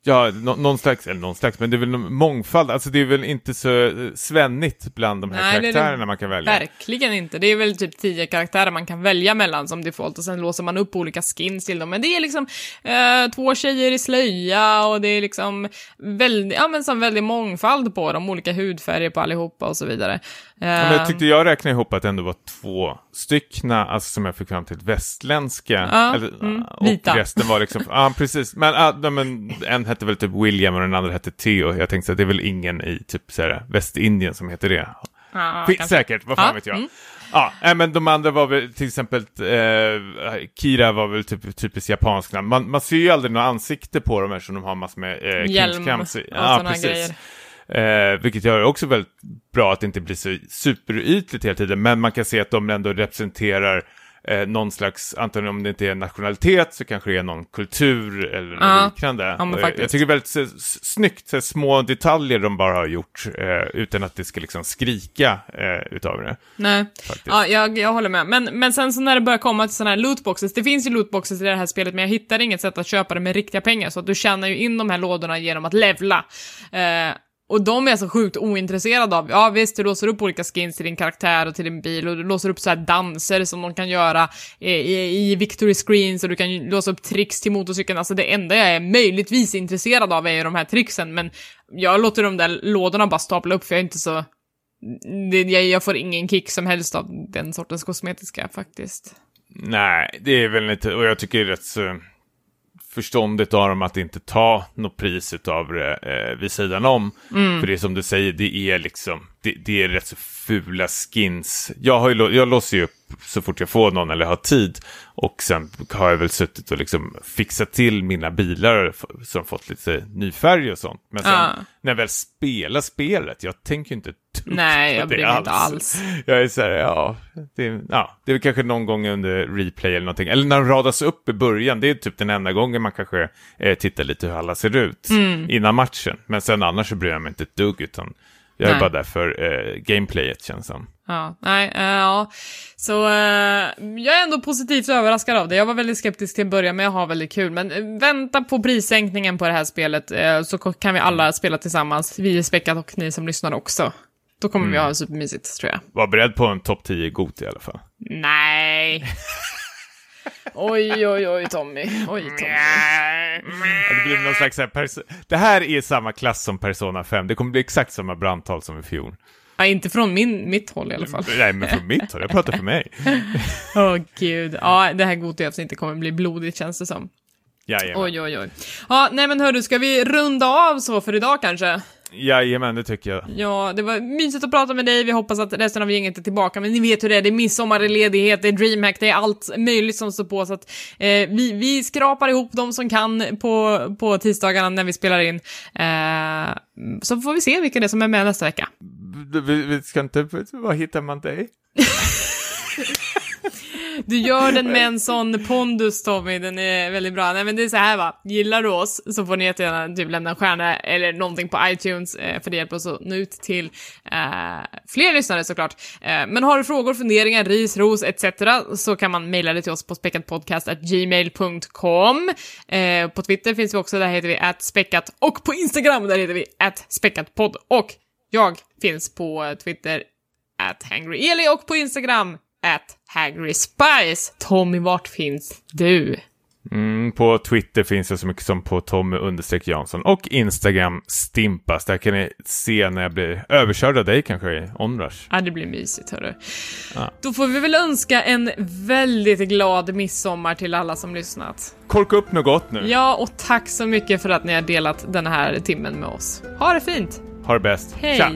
Ja, nå- någon slags, eller någon slags, men det är väl mångfald, alltså det är väl inte så eh, svennigt bland de här
Nej, är det
karaktärerna man kan välja.
Verkligen inte. Det är väl typ tio karaktärer man kan välja mellan som default och sen låser man upp olika skins till dem. Men det är liksom eh, två tjejer i slöja och det är liksom väldigt, ja men som väldigt mångfald på dem, olika hudfärger på allihopa och så vidare.
Ja, men jag
Eh,
tyckte jag räknade ihop att det ändå var två styckna, alltså som jag fick fram till västländska.
Ja,
eller,
mm,
och
vita.
resten var liksom, ja precis. Men, ja, nej, men en hette väl typ William och den andra hette Theo. Jag tänkte att det är väl ingen i typ så här, Västindien som heter det.
ja,
Skit, säkert, vad fan
Ja,
vet jag.
mm.
Ja, men de andra var väl till exempel, eh, Kira var väl typ typiskt japansk namn. Man, man ser ju aldrig några ansikte på dem eftersom de har massor med eh,
Hjälm och såna grejer.
Eh, vilket gör det också väldigt bra att det inte blir så superytligt hela tiden, men man kan se att de ändå representerar eh, någon slags, antingen om det inte är nationalitet så kanske det är någon kultur eller något
Ja.
liknande.
Ja,
Och jag, tycker det är väldigt snyggt, så, små detaljer de bara har gjort eh, utan att det ska liksom skrika eh, utav det.
Nej,
Faktiskt.
ja, jag, jag håller med. Men, men sen så när det börjar komma till sådana här lootboxes, det finns ju lootboxes i det här spelet, men jag hittar inget sätt att köpa det med riktiga pengar, så att du tjänar ju in de här lådorna genom att levla. Eh, och de är så sjukt ointresserade av, ja visst, du låser upp olika skins till din karaktär och till din bil och du låser upp så här danser som de kan göra i, i, i victory screens och du kan låsa upp tricks till motorcykeln. Alltså det enda jag är möjligtvis intresserad av är ju de här tricksen, men jag låter de där lådorna bara stapla upp för jag är inte så det, jag, jag får ingen kick som helst av den sortens kosmetiska faktiskt.
Nej, det är väl inte, och jag tycker det är rätt så förståndigt av dem att inte ta något pris utav det eh, vid sidan om.
Mm.
För det är som du säger, det är liksom det, det är rätt så fula skins. Jag, har ju, jag låser ju upp så fort jag får någon eller har tid. Och sen har jag väl suttit och liksom fixat till mina bilar som fått lite ny färg och sånt. Men sen
Ja.
när jag väl spelar spelet, jag tänker inte ett dugg
Nej, jag bryr mig inte alls.
Jag är så här, ja det, är- ja, det är kanske någon gång under replay eller någonting. Eller när de radas upp i början, det är typ den enda gången man kanske eh, tittar lite hur alla ser ut
Mm.
innan matchen. Men sen annars så bryr jag mig inte ett dugg, utan jag är
Nej.
bara där för eh, gameplayet känns som.
Ja, nej, eh, ja. Så eh, jag är ändå positivt överraskad av det. Jag var väldigt skeptisk till en början, men jag har väldigt kul. Men eh, vänta på prissänkningen på det här spelet, eh, så kan vi alla spela tillsammans. Vi i Späckat och ni som lyssnar också. Då kommer vi ha det supermysigt, tror jag.
Var beredd på en topp 10 got i alla fall.
Nej. Oj, oj, oj, Tommy. Oj, Tommy.
Det, blir någon slags här det här är samma klass som Persona 5, det kommer bli exakt samma brandtal som i fjol.
Ja, inte från min, mitt håll i alla fall.
Nej, men från mitt håll, jag pratar för mig.
Åh, gud. Ja, det här Gothia-avsnittet kommer bli blodigt, känns det som.
Jajamän.
Oj, oj, oj. Ja, nej men hörru, ska vi runda av så för idag kanske?
Jajamän, det tycker jag.
Ja, det var mysigt att prata med dig. Vi hoppas att resten av gänget är tillbaka, men ni vet hur det är. Det är midsommar, det är ledighet, det är DreamHack, det är allt möjligt som står på. Så att eh, vi, vi skrapar ihop de som kan på, på tisdagarna när vi spelar in. Eh, så får vi se vilka det är som är med nästa vecka.
Vi, vi ska inte, var hittar man dig?
Du gör den med en sån pondus Tommy, den är väldigt bra. Nej men det är så här va, gillar du oss så får ni jättegärna typ lämna en stjärna eller någonting på iTunes eh, för det hjälper oss att nå ut till eh, fler lyssnare såklart. Eh, men har du frågor, funderingar, ris, ros etc. så kan man mejla det till oss på späckatpodcast.gmail.com. Eh, på Twitter finns vi också, där heter vi @speckat och på Instagram där heter vi späckatpodd och jag finns på Twitter at hangryeli och på Instagram at hagryspice. Tommy, vart finns du?
Mm, på Twitter finns jag så mycket som på Tommy understreck Jansson och Instagram Stimpas. Där kan ni se när jag blir överkörd av dig kanske i Onrush.
Ja, det blir mysigt hörru.
Ja.
Då får vi väl önska en väldigt glad midsommar till alla som lyssnat.
Korka upp något gott nu.
Ja, och tack så mycket för att ni har delat den här timmen med oss. Ha det fint!
Ha det bäst.
Hej!
Tja!